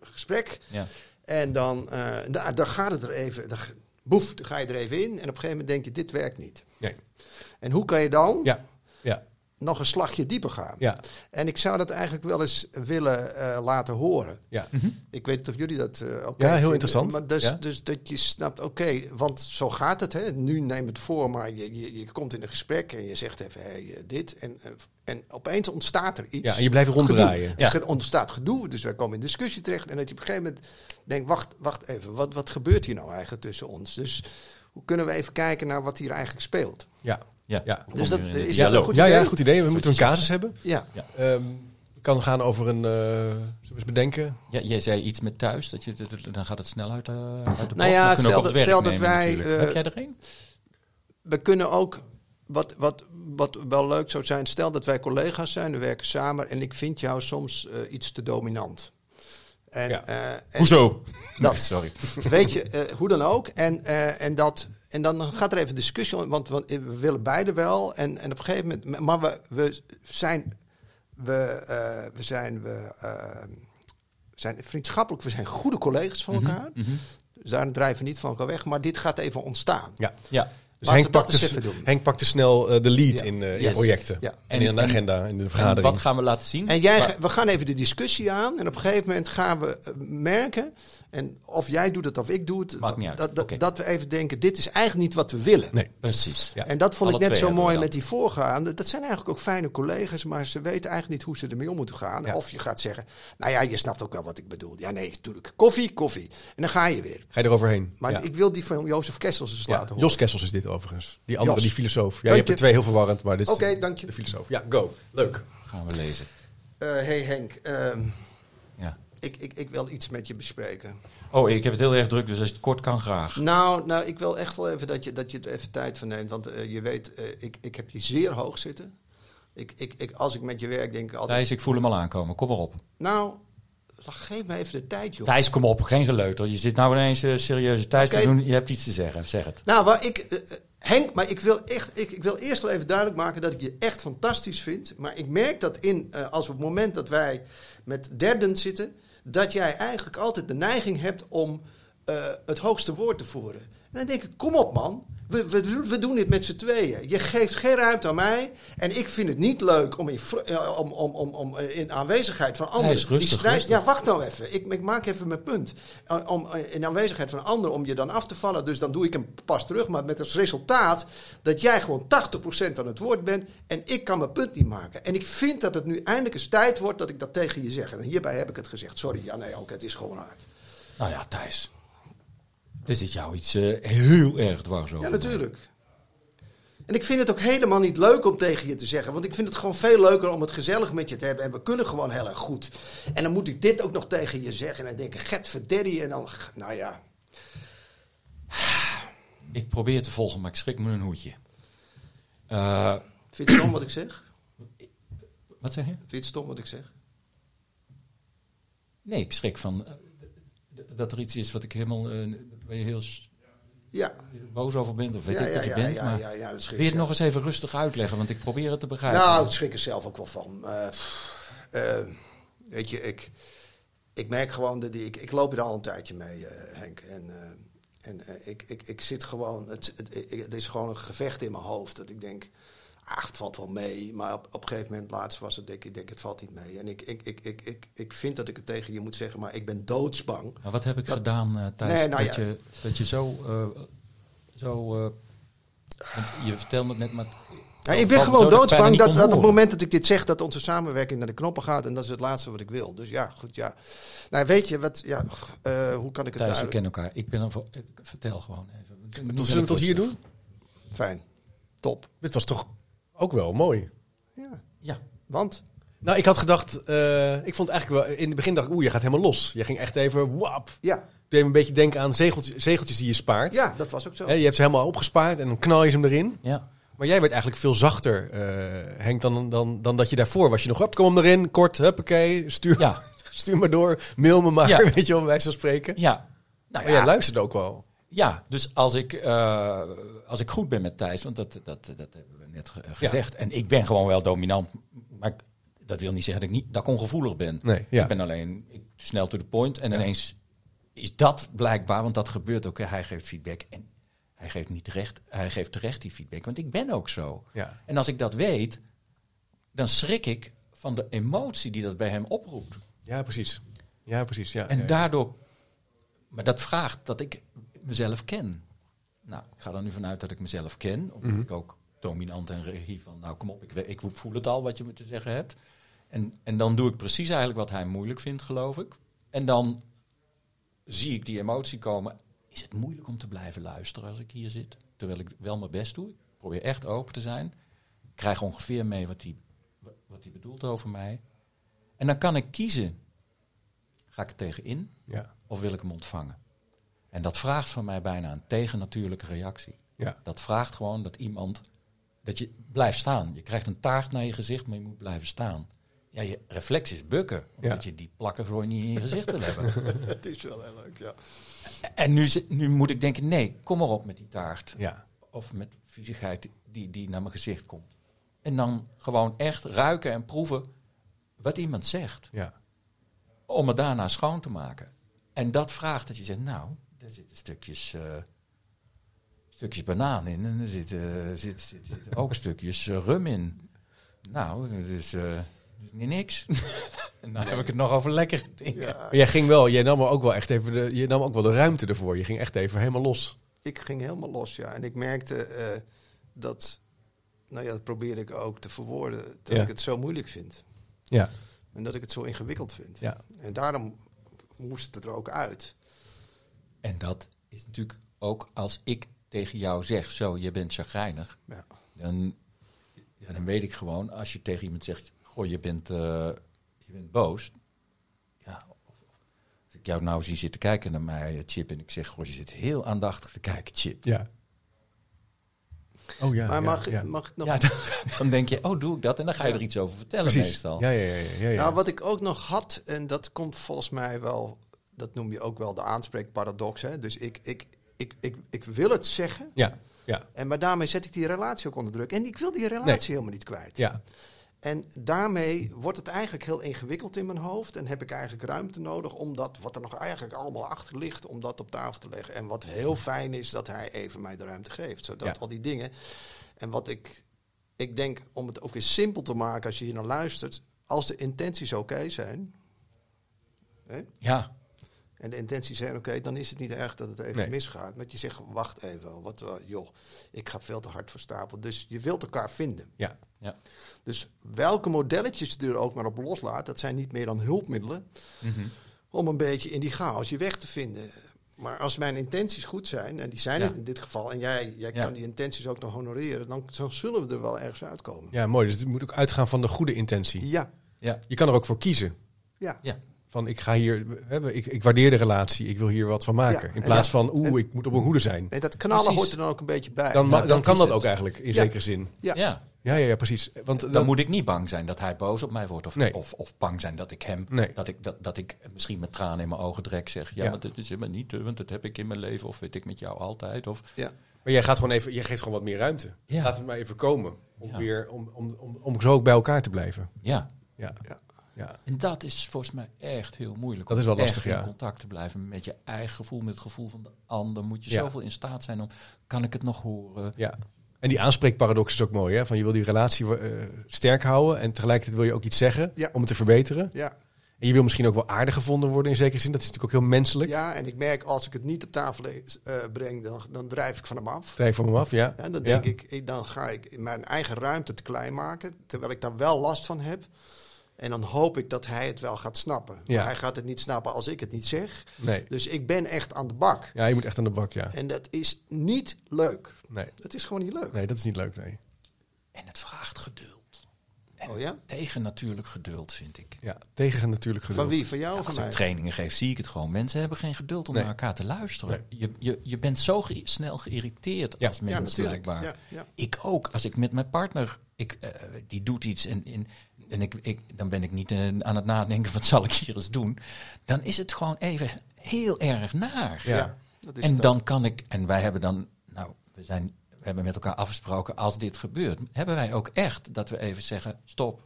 A: gesprek.
B: Ja.
A: En dan, eh, da- dan gaat het er even, dan, boef, dan ga je er even in. En op een gegeven moment denk je, dit werkt niet.
C: Nee.
A: En hoe kan je dan
C: ja,
A: nog een slagje dieper gaan?
C: ja,
A: En ik zou dat eigenlijk wel eens willen eh, laten horen.
C: ja.
A: Ik weet niet of jullie dat eh ook
C: Ja, heel
A: vinden,
C: interessant.
A: Maar dus,
C: Ja.
A: dus dat je snapt, oké, want zo gaat het. Hè. Nu neem het voor, maar je, je, je komt in een gesprek en je zegt even hey, eh, dit. En, en, en opeens ontstaat er iets.
C: Ja, en je blijft ronddraaien.
A: Gedoe.
B: Ja.
A: Er ontstaat gedoe, dus wij komen in discussie terecht. En dat je op een gegeven moment denkt, wacht, wacht even, wat, wat gebeurt hier nou eigenlijk tussen ons? Dus hoe kunnen we even kijken naar wat hier eigenlijk speelt?
C: Ja,
B: Ja.
C: Ja.
A: Dus dat is
C: ja,
A: dat een goed
C: ja, ja,
A: idee?
C: goed idee. We moeten een casus hebben.
A: Ja.
C: Ehm kan gaan over een... eh zullen we eens bedenken?
B: Ja, jij zei iets met thuis, dat je, dan gaat het snel uit, de uit de bocht.
A: Nou ja,
B: We kunnen ook
A: stel dat- wij, eh,
B: Heb jij er een?
A: we kunnen ook, wat, wat, wat wel leuk zou zijn, stel dat wij collega's zijn, we werken samen en ik vind jou soms eh, iets te dominant. En,
C: Ja.
A: eh, en
B: Hoezo?
A: Dat,
B: Sorry.
A: weet je, eh, hoe dan ook. En, eh, en, dat, en dan gaat er even discussie om, want, want we willen beide wel. En, en op een gegeven moment, maar we, we zijn, we, eh, we zijn, we, eh, we zijn vriendschappelijk, we zijn goede collega's van elkaar.
B: Mhm.
A: Dus daar drijven we niet van elkaar weg. Maar dit gaat even ontstaan.
C: Ja.
B: Ja.
C: Dus Henk pakte. Henk pakte snel eh, de lead
A: Ja.
C: in, eh, in projecten.
A: Ja.
C: En,
B: En-
C: in de
B: en-
C: agenda, in de
B: En
C: vergadering.
B: wat gaan we laten zien?
A: En jij,
B: Maar-
A: we gaan even de discussie aan. En op een gegeven moment gaan we eh, merken. En of jij doet het of ik doe het.
B: Maakt niet uit.
A: Dat, dat, we even denken: dit is eigenlijk niet wat we willen.
C: Nee.
B: Precies.
C: Ja.
A: En dat vond
B: Alle
A: ik net zo mooi met die voorgaande. Dat zijn eigenlijk ook fijne collega's, maar ze weten eigenlijk niet hoe ze ermee om moeten gaan.
C: Ja.
A: Of je gaat zeggen: Nou ja, je snapt ook wel wat ik bedoel. Ja, nee, natuurlijk. Koffie, koffie. En dan ga je weer.
C: Ga je eroverheen.
A: Maar
C: ja.
A: ik wil die van Jozef Kessels eens
C: Ja,
A: laten horen.
C: Jos Kessels is dit overigens. Die andere,
A: Jos.
C: die filosoof. Ja, je hebt er twee heel verwarrend, maar dit is
A: Oké,
C: de-
A: dank je.
C: de filosoof. Ja, go. Leuk.
B: Gaan we lezen.
A: Eh, hey Henk, ehm,
B: Ja.
A: ik, ik, ik wil iets met je bespreken.
B: Oh, ik heb het heel erg druk, dus als je het kort kan, graag.
A: Nou, nou, ik wil echt wel even dat je, dat je er even tijd voor neemt. Want eh, je weet, eh, ik, ik heb je zeer hoog zitten. Ik, ik, ik, als ik met je werk denk ik altijd...
B: Thijs, ik voel hem al aankomen. Kom maar op.
A: Nou, geef me even de tijd, joh.
B: Thijs, kom op. Geen geleuter. Je zit nou ineens serieuze Thijs
A: Oké.
B: te doen. Je hebt iets te zeggen. Zeg het.
A: Nou, waar ik, Henk, maar ik wil, echt, ik, ik wil eerst wel even duidelijk maken dat ik je echt fantastisch vind. Maar ik merk dat in, eh, als op het moment dat wij met derden zitten, dat jij eigenlijk altijd de neiging hebt om eh, het hoogste woord te voeren. En dan denk ik, kom op man, we, we, we doen dit met z'n tweeën. Je geeft geen ruimte aan mij en ik vind het niet leuk om in, eh, om, om, om, om eh, in aanwezigheid van anderen...
B: is rustig,
A: die strijd-
B: rustig.
A: Ja, wacht nou even. Ik, ik maak even mijn punt. Uh, om, in aanwezigheid van een ander om je dan af te vallen. Dus dan doe ik hem pas terug. Maar met als resultaat dat jij gewoon 80% aan het woord bent. En ik kan mijn punt niet maken. En ik vind dat het nu eindelijk eens tijd wordt dat ik dat tegen je zeg. En hierbij heb ik het gezegd. Sorry, ja nee, ook het is gewoon hard.
B: Nou ja, Thijs. Er zit jou iets eh, heel erg dwars over.
A: Ja, natuurlijk. En ik vind het ook helemaal niet leuk om tegen je te zeggen. Want ik vind het gewoon veel leuker om het gezellig met je te hebben. En we kunnen gewoon heel erg goed. En dan moet ik dit ook nog tegen je zeggen. En dan denk ik, get verdерrie. En dan, nou ja.
B: Ik probeer te volgen, maar ik schrik me een hoedje. Eh,
A: Vind je het stom wat ik zeg?
B: wat zeg je?
A: Vind je het stom wat ik zeg?
B: Nee, ik schrik van eh, dat er iets is wat ik helemaal waar je heel
A: Ja.
B: boos over bent of weet
A: Ja,
B: ik
A: ja,
B: dat je bent. maar
A: ja, ja, dat schrik
B: wil je het nog eens even rustig uitleggen, want ik probeer het te begrijpen.
A: Nou, ik schrik er zelf ook wel van. Eh, eh, weet je, ik, ik merk gewoon dat die, ik, ik loop hier al een tijdje mee, eh, Henk. En, en ik, ik, ik zit gewoon, het, het, het is gewoon een gevecht in mijn hoofd. Dat ik denk, ah, het valt wel mee. Maar op, op een gegeven moment, laatst was het, denk ik, denk, het valt niet mee. En ik, ik, ik, ik, ik, ik vind dat ik het tegen je moet zeggen, maar ik ben doodsbang.
B: Maar wat heb ik
A: Dat-
B: gedaan, eh Thijs,
A: Nee, nou
B: dat,
A: ja.
B: je, dat je zo... eh, zo eh, want je vertelde het net, maar...
A: Ja, ik ben gewoon doodsbang dat, dat op het moment dat ik dit zeg, dat onze samenwerking naar de knoppen gaat. En dat is het laatste wat ik wil. Dus ja, goed, ja. Nou, weet je, wat, ja, eh, hoe kan ik het
B: Thijs, we kennen elkaar. Ik ben er voor... ik- Vertel gewoon even.
C: Tot, zullen we tot hier doen?
A: Fijn. Top.
C: Dit was toch ook wel mooi.
A: Ja,
B: Ja.
A: want?
C: Nou, ik had gedacht, eh, ik vond eigenlijk wel, in het begin dacht ik, oeh, je gaat helemaal los. Je ging echt even, wap.
A: Ja,
C: deed me een beetje denken aan zegeltjes, zegeltjes die je spaart.
A: ja dat was ook zo.
C: Hè, je hebt ze helemaal opgespaard en dan knal je ze hem erin.
B: Ja.
C: Maar jij werd eigenlijk veel zachter, eh, Henk, dan, dan, dan dat je daarvoor was. Je nog, hop, kom hem erin, kort, huppakee, stuur,
B: Ja.
C: stuur maar door, mail me maar,
B: Ja.
C: weet je wel, wijze van spreken.
B: Ja. Nou
C: Maar
B: ja,
C: jij luisterde ook wel.
B: Ja, dus als ik, eh, als ik goed ben met Thijs, want dat, dat, dat hebben we net ge- gezegd. En ik ben gewoon wel dominant, maar ik- dat wil niet zeggen dat ik, niet, dat ik ongevoelig ben.
C: Nee, ja.
B: Ik ben alleen ik, snel to the point. En ineens is dat blijkbaar, want dat gebeurt ook. hè. Hij geeft feedback en hij geeft, niet terecht, hij geeft terecht die feedback, want ik ben ook zo.
C: Ja.
B: En als ik dat weet, dan schrik ik van de emotie die dat bij hem oproept.
C: Ja, precies. Ja, precies. Ja,
B: En daardoor, maar dat vraagt dat ik mezelf ken. Nou, ik ga er nu vanuit dat ik mezelf ken. Omdat
C: Mhm.
B: ik ook dominant en regie van, nou kom op, ik, ik voel het al wat je me te zeggen hebt. En, en dan doe ik precies eigenlijk wat hij moeilijk vindt, geloof ik. En dan zie ik die emotie komen. Is het moeilijk om te blijven luisteren als ik hier zit? Terwijl ik wel mijn best doe. Ik probeer echt open te zijn. Ik krijg ongeveer mee wat hij wat bedoelt over mij. En dan kan ik kiezen. Ga ik er tegenin
C: ja,
B: of wil ik hem ontvangen? En dat vraagt van mij bijna een tegennatuurlijke reactie.
C: ja.
B: Dat vraagt gewoon dat iemand, dat je blijft staan. Je krijgt een taart naar je gezicht, maar je moet blijven staan. Ja, je reflex is bukken, omdat
C: Ja.
B: je die plakken gewoon niet in je gezicht wil hebben.
A: Het is wel heel leuk, ja.
B: En nu, nu moet ik denken, nee, kom maar op met die taart.
C: ja.
B: Of met viezigheid die, die naar mijn gezicht komt. En dan gewoon echt ruiken en proeven wat iemand zegt.
C: ja.
B: om het daarna schoon te maken. En dat vraagt dat je zegt, nou, daar zitten stukjes, eh, stukjes banaan in en er zitten, zit, zit, ook stukjes eh, rum in. Nou, dat is, eh, dat is niet niks. en dan heb ik het nog over dingen.
C: Maar jij ging wel, jij nam er ook wel echt even de, je nam ook wel de ruimte ervoor. Je ging echt even helemaal los.
A: Ik ging helemaal los, ja. En ik merkte eh, dat, nou ja, dat probeerde ik ook te verwoorden, dat
C: Ja.
A: ik het zo moeilijk vind.
C: Ja,
A: En dat ik het zo ingewikkeld vind.
C: ja.
A: En daarom moest het er ook uit.
B: En dat is natuurlijk ook als ik tegen jou zeg, zo, je bent chagrijnig.
A: Ja.
B: Dan, ja, dan weet ik gewoon, als je tegen iemand zegt, goh, je bent, eh, je bent boos. Ja, of, of ik jou nou zie zitten kijken naar mij, eh, Chip, en ik zeg, goh, je zit heel aandachtig te kijken, Chip.
C: Ja. Oh ja.
A: maar
C: ja,
A: mag,
C: ja.
A: mag ik nog...
B: Ja, dan, dan denk je, oh, doe ik dat? En dan ga je er iets over vertellen
C: Precies.
B: meestal.
C: Ja, ja, ja. ja, ja.
A: Nou, wat ik ook nog had, en dat komt volgens mij wel, dat noem je ook wel de aanspreekparadox. Hè? Dus ik, ik, ik, ik, ik wil het zeggen,
C: ja, ja,
A: en maar daarmee zet ik die relatie ook onder druk. En ik wil die relatie helemaal niet kwijt.
C: ja.
A: En daarmee wordt het eigenlijk heel ingewikkeld in mijn hoofd. En heb ik eigenlijk ruimte nodig om dat, wat er nog eigenlijk allemaal achter ligt, om dat op tafel te leggen. En wat heel fijn is, dat hij even mij de ruimte geeft. Zodat
C: Ja.
A: al die dingen. En wat ik, ik denk, om het ook weer simpel te maken als je hier naar luistert. Als de intenties oké zijn. Hè?
B: Ja,
A: En de intenties zijn oké, dan is het niet erg dat het even
C: Nee.
A: misgaat. Want je zegt, wacht even, wat, wel, joh, ik ga veel te hard voor stapel. Dus je wilt elkaar vinden.
C: ja.
B: ja.
A: Dus welke modelletjes je er ook maar op loslaat, dat zijn niet meer dan hulpmiddelen
B: Mhm.
A: om een beetje in die chaos je weg te vinden. Maar als mijn intenties goed zijn, en die zijn
B: Ja.
A: het in dit geval, en jij, jij
B: Ja.
A: kan die intenties ook nog honoreren, dan, dan zullen we er wel ergens uitkomen.
C: Ja, mooi. Dus het moet ook uitgaan van de goede intentie.
A: Ja,
B: Ja,
C: Je kan er ook voor kiezen.
A: ja.
B: ja.
C: Van ik ga hier, ik, ik waardeer de relatie, ik wil hier wat van maken.
A: Ja,
C: in plaats
A: ja,
C: van, oeh, ik moet op mijn hoede zijn.
A: En dat knallen
B: Precies.
A: hoort er dan ook een beetje bij.
C: Dan,
B: Ja,
C: dan
B: dat
C: kan dat
B: het.
C: ook eigenlijk, in
A: Ja.
C: zekere zin.
A: ja.
B: ja.
C: Ja, ja, ja, precies. Want
B: Dan
C: dan,
B: moet ik niet bang zijn dat hij boos op mij wordt. Of,
C: Nee.
B: of, of bang zijn dat ik hem.
C: Nee.
B: Dat, ik, dat, dat ik misschien met tranen in mijn ogen direct zeg. Ja,
C: Ja.
B: maar dat is helemaal niet. eh, Want dat heb ik in mijn leven. Of weet ik met jou altijd. Of,
A: ja.
C: maar jij gaat gewoon even, je geeft gewoon wat meer ruimte.
B: Ja.
C: Laat het maar even komen. Om,
B: Ja.
C: weer, om, om, om, om zo ook bij elkaar te blijven.
B: ja.
C: Ja.
A: Ja.
C: Ja.
B: En dat is volgens mij echt heel moeilijk.
C: Dat
B: om
C: is wel lastig,
B: echt in
C: ja.
B: contact te blijven met je eigen gevoel, met het gevoel van de ander. Moet je
C: Ja.
B: zoveel in staat zijn om. Kan ik het nog horen?
C: ja. En die aanspreekparadox is ook mooi. Hè? Van je wil die relatie eh, sterk houden en tegelijkertijd wil je ook iets zeggen
A: Ja.
C: om het te verbeteren.
A: Ja.
C: En je wil misschien ook wel aardig gevonden worden in zekere zin. Dat is natuurlijk ook heel menselijk.
A: ja, en ik merk als ik het niet op tafel eh, breng, dan, dan drijf ik van hem af.
C: Krijg van me af, ja.
A: En dan
C: Ja.
A: denk ik, ik, dan ga ik mijn eigen ruimte te klein maken, terwijl ik daar wel last van heb. En dan hoop ik dat hij het wel gaat snappen.
C: Ja.
A: Maar hij gaat het niet snappen als ik het niet zeg.
C: Nee.
A: Dus ik ben echt aan de bak.
C: Ja, je moet echt aan de bak, ja.
A: En dat is niet leuk.
C: Nee,
A: Het is gewoon niet leuk.
C: nee dat is niet leuk, nee.
B: En het. En
A: Oh ja?
B: tegen natuurlijk geduld, vind ik.
C: Ja, tegen natuurlijk geduld.
A: Van wie? Van jou
B: Ja,
A: of van
B: als ik
A: mij?
B: trainingen geef, zie ik het gewoon. Mensen hebben geen geduld om
C: Nee.
B: naar elkaar te luisteren. Je, je, je bent zo ge- snel geïrriteerd
C: Ja.
B: als mens, blijkbaar.
A: Ja, ja.
B: Ik ook. Als ik met mijn partner, ik, eh, die doet iets en, en, en ik, ik, dan ben ik niet eh, aan het nadenken, wat zal ik hier eens doen? Dan is het gewoon even heel erg naar.
C: Ja.
A: Ja, dat is
B: En
A: het
B: dan kan ik, en wij hebben dan, nou, we, zijn, we hebben met elkaar afgesproken, als dit gebeurt, hebben wij ook echt dat we even zeggen, stop.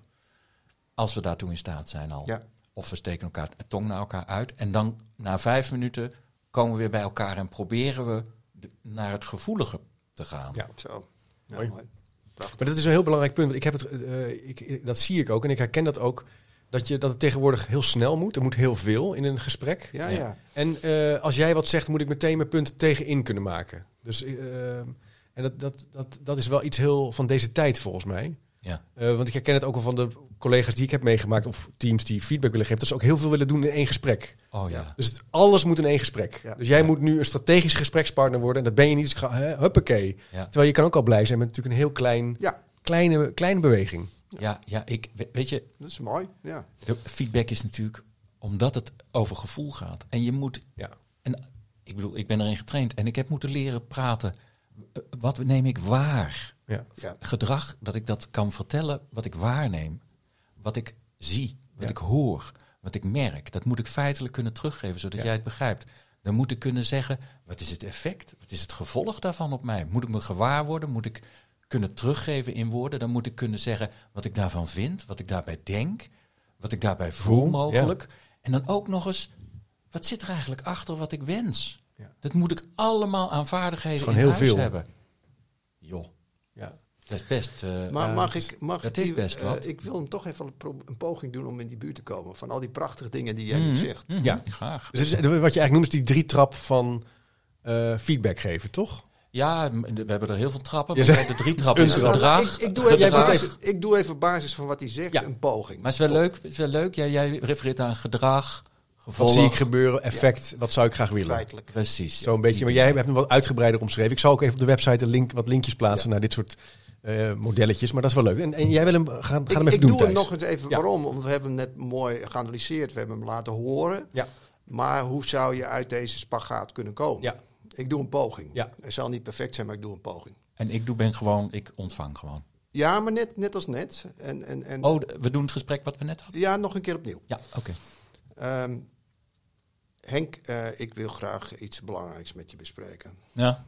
B: Als we daartoe in staat zijn al.
A: Ja.
B: Of we steken elkaar de tong naar elkaar uit. En dan na vijf minuten komen we weer bij elkaar en proberen we de- naar het gevoelige te gaan.
C: Ja.
A: Zo. Ja,
C: Mooi.
A: mooi. Prachtig.
C: Maar dat is een heel belangrijk punt. Want ik heb het, eh, ik, dat zie ik ook en ik herken dat ook. Dat, je, dat het tegenwoordig heel snel moet. Er moet heel veel in een gesprek.
A: Ja,
B: Ja.
A: ja.
C: En eh, als jij wat zegt, moet ik meteen mijn punten tegenin kunnen maken. Dus, eh, en dat, dat, dat, dat is wel iets heel van deze tijd volgens mij.
B: Ja.
C: Eh, want ik herken het ook al van de collega's die ik heb meegemaakt, of teams die feedback willen geven, dat ze ook heel veel willen doen in één gesprek.
B: Oh ja.
C: Dus het- alles moet in één gesprek.
A: Ja.
C: Dus jij moet nu een strategische gesprekspartner worden. En dat ben je niet. Dus ik ga, hè, huppakee.
B: Ja.
C: Terwijl je kan ook al blij zijn met natuurlijk een heel klein,
A: Ja,
C: kleine, kleine beweging.
B: Ja, ja, ik, we- weet je,
A: dat is mooi. Ja.
B: de feedback is natuurlijk omdat het over gevoel gaat. En je moet,
C: Ja.
B: en ik bedoel, ik ben erin getraind en ik heb moeten leren praten. Eh, Wat neem ik waar?
C: Ja.
A: Ja.
B: Gedrag, dat ik dat kan vertellen wat ik waarneem. Wat ik zie, wat
C: Ja.
B: ik hoor, wat ik merk. Dat moet ik feitelijk kunnen teruggeven, zodat
C: Ja.
B: jij het begrijpt. Dan moet ik kunnen zeggen, wat is het effect? Wat is het gevolg daarvan op mij? Moet ik me gewaar worden? Moet ik kunnen teruggeven in woorden? Dan moet ik kunnen zeggen wat ik daarvan vind, wat ik daarbij denk, wat ik daarbij voel
C: Voel,
B: mogelijk. En dan ook nog eens, wat zit er eigenlijk achter wat ik wens?
C: Ja.
B: Dat moet ik allemaal aan vaardigheden
C: gewoon
B: in
C: heel
B: huis
C: veel.
B: hebben. Joh,
C: Ja.
B: dat is best... eh,
A: Maar
C: Ja,
A: mag ik, mag
B: dat
A: ik
B: is best
A: eh,
B: wat.
A: ik wil hem toch even een, pro- een poging doen om in die buurt te komen. Van al die prachtige dingen die jij nu
B: mhm,
A: zegt.
B: mhm,
C: Ja.
B: graag.
C: Dus het is- wat je eigenlijk noemt is die drie trap van eh, feedback geven, toch?
B: Ja, we hebben er heel veel trappen.
C: Je
B: Maar
C: zegt-
B: de drie trappen is gedrag.
A: ik, ik, doe even basis, ik doe even op basis van wat hij zegt
C: Ja.
A: een poging.
B: Maar het is wel leuk. Het is wel leuk. Jij, jij refereert aan gedrag,
C: Wat zie ik gebeuren, effect, wat zou ik graag willen?
A: Feitelijk.
B: Precies.
C: Zo een beetje, maar jij hebt hem wat uitgebreider omschreven. Ik zal ook even op de website een link, wat linkjes plaatsen naar dit soort eh, modelletjes. Maar dat is wel leuk. En, en jij wil hem, ga, ga hem
A: ik
C: even
A: ik
C: doen,
A: doe hem nog eens even
C: Ja.
A: waarom. Want we hebben hem net mooi geanalyseerd. We hebben hem laten horen.
C: Ja.
A: Maar hoe zou je uit deze spagaat kunnen komen?
C: Ja.
A: Ik doe een poging.
C: Ja.
A: Het zal niet perfect zijn, maar ik doe een poging.
B: En ik doe ben gewoon, ik ontvang gewoon.
A: Ja, maar net, net als net. En, en, en,
B: Oh, we doen het gesprek wat we net hadden?
A: Ja, nog een keer opnieuw.
B: Ja, oké.
A: Ehm, Henk, eh, ik wil graag iets belangrijks met je bespreken.
B: Ja.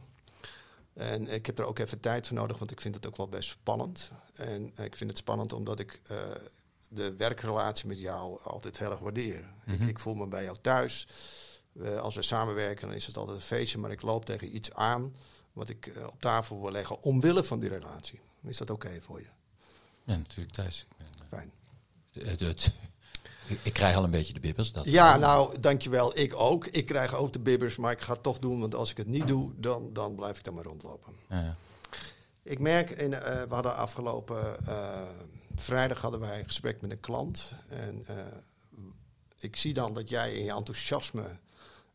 A: En ik heb er ook even tijd voor nodig, want ik vind het ook wel best spannend. En ik vind het spannend omdat ik eh, de werkrelatie met jou altijd heel erg waardeer. ik, ik voel me bij jou thuis. Als we samenwerken, dan is het altijd een feestje, maar ik loop tegen iets aan wat ik eh, op tafel wil leggen omwille van die relatie. Is dat oké voor je?
B: ja, natuurlijk thuis. Ik, ben,
A: Fijn.
B: het- het- ik, ik krijg al een beetje de bibbers. Dat
A: Ja, nou, dankjewel. Ik ook. Ik krijg ook de bibbers, maar ik ga het toch doen, want als ik het niet doe, dan, dan blijf ik daar maar rondlopen.
B: Ja.
A: Ik merk, in, eh, we hadden afgelopen eh, vrijdag hadden wij een gesprek met een klant. En eh, ik zie dan dat jij in je enthousiasme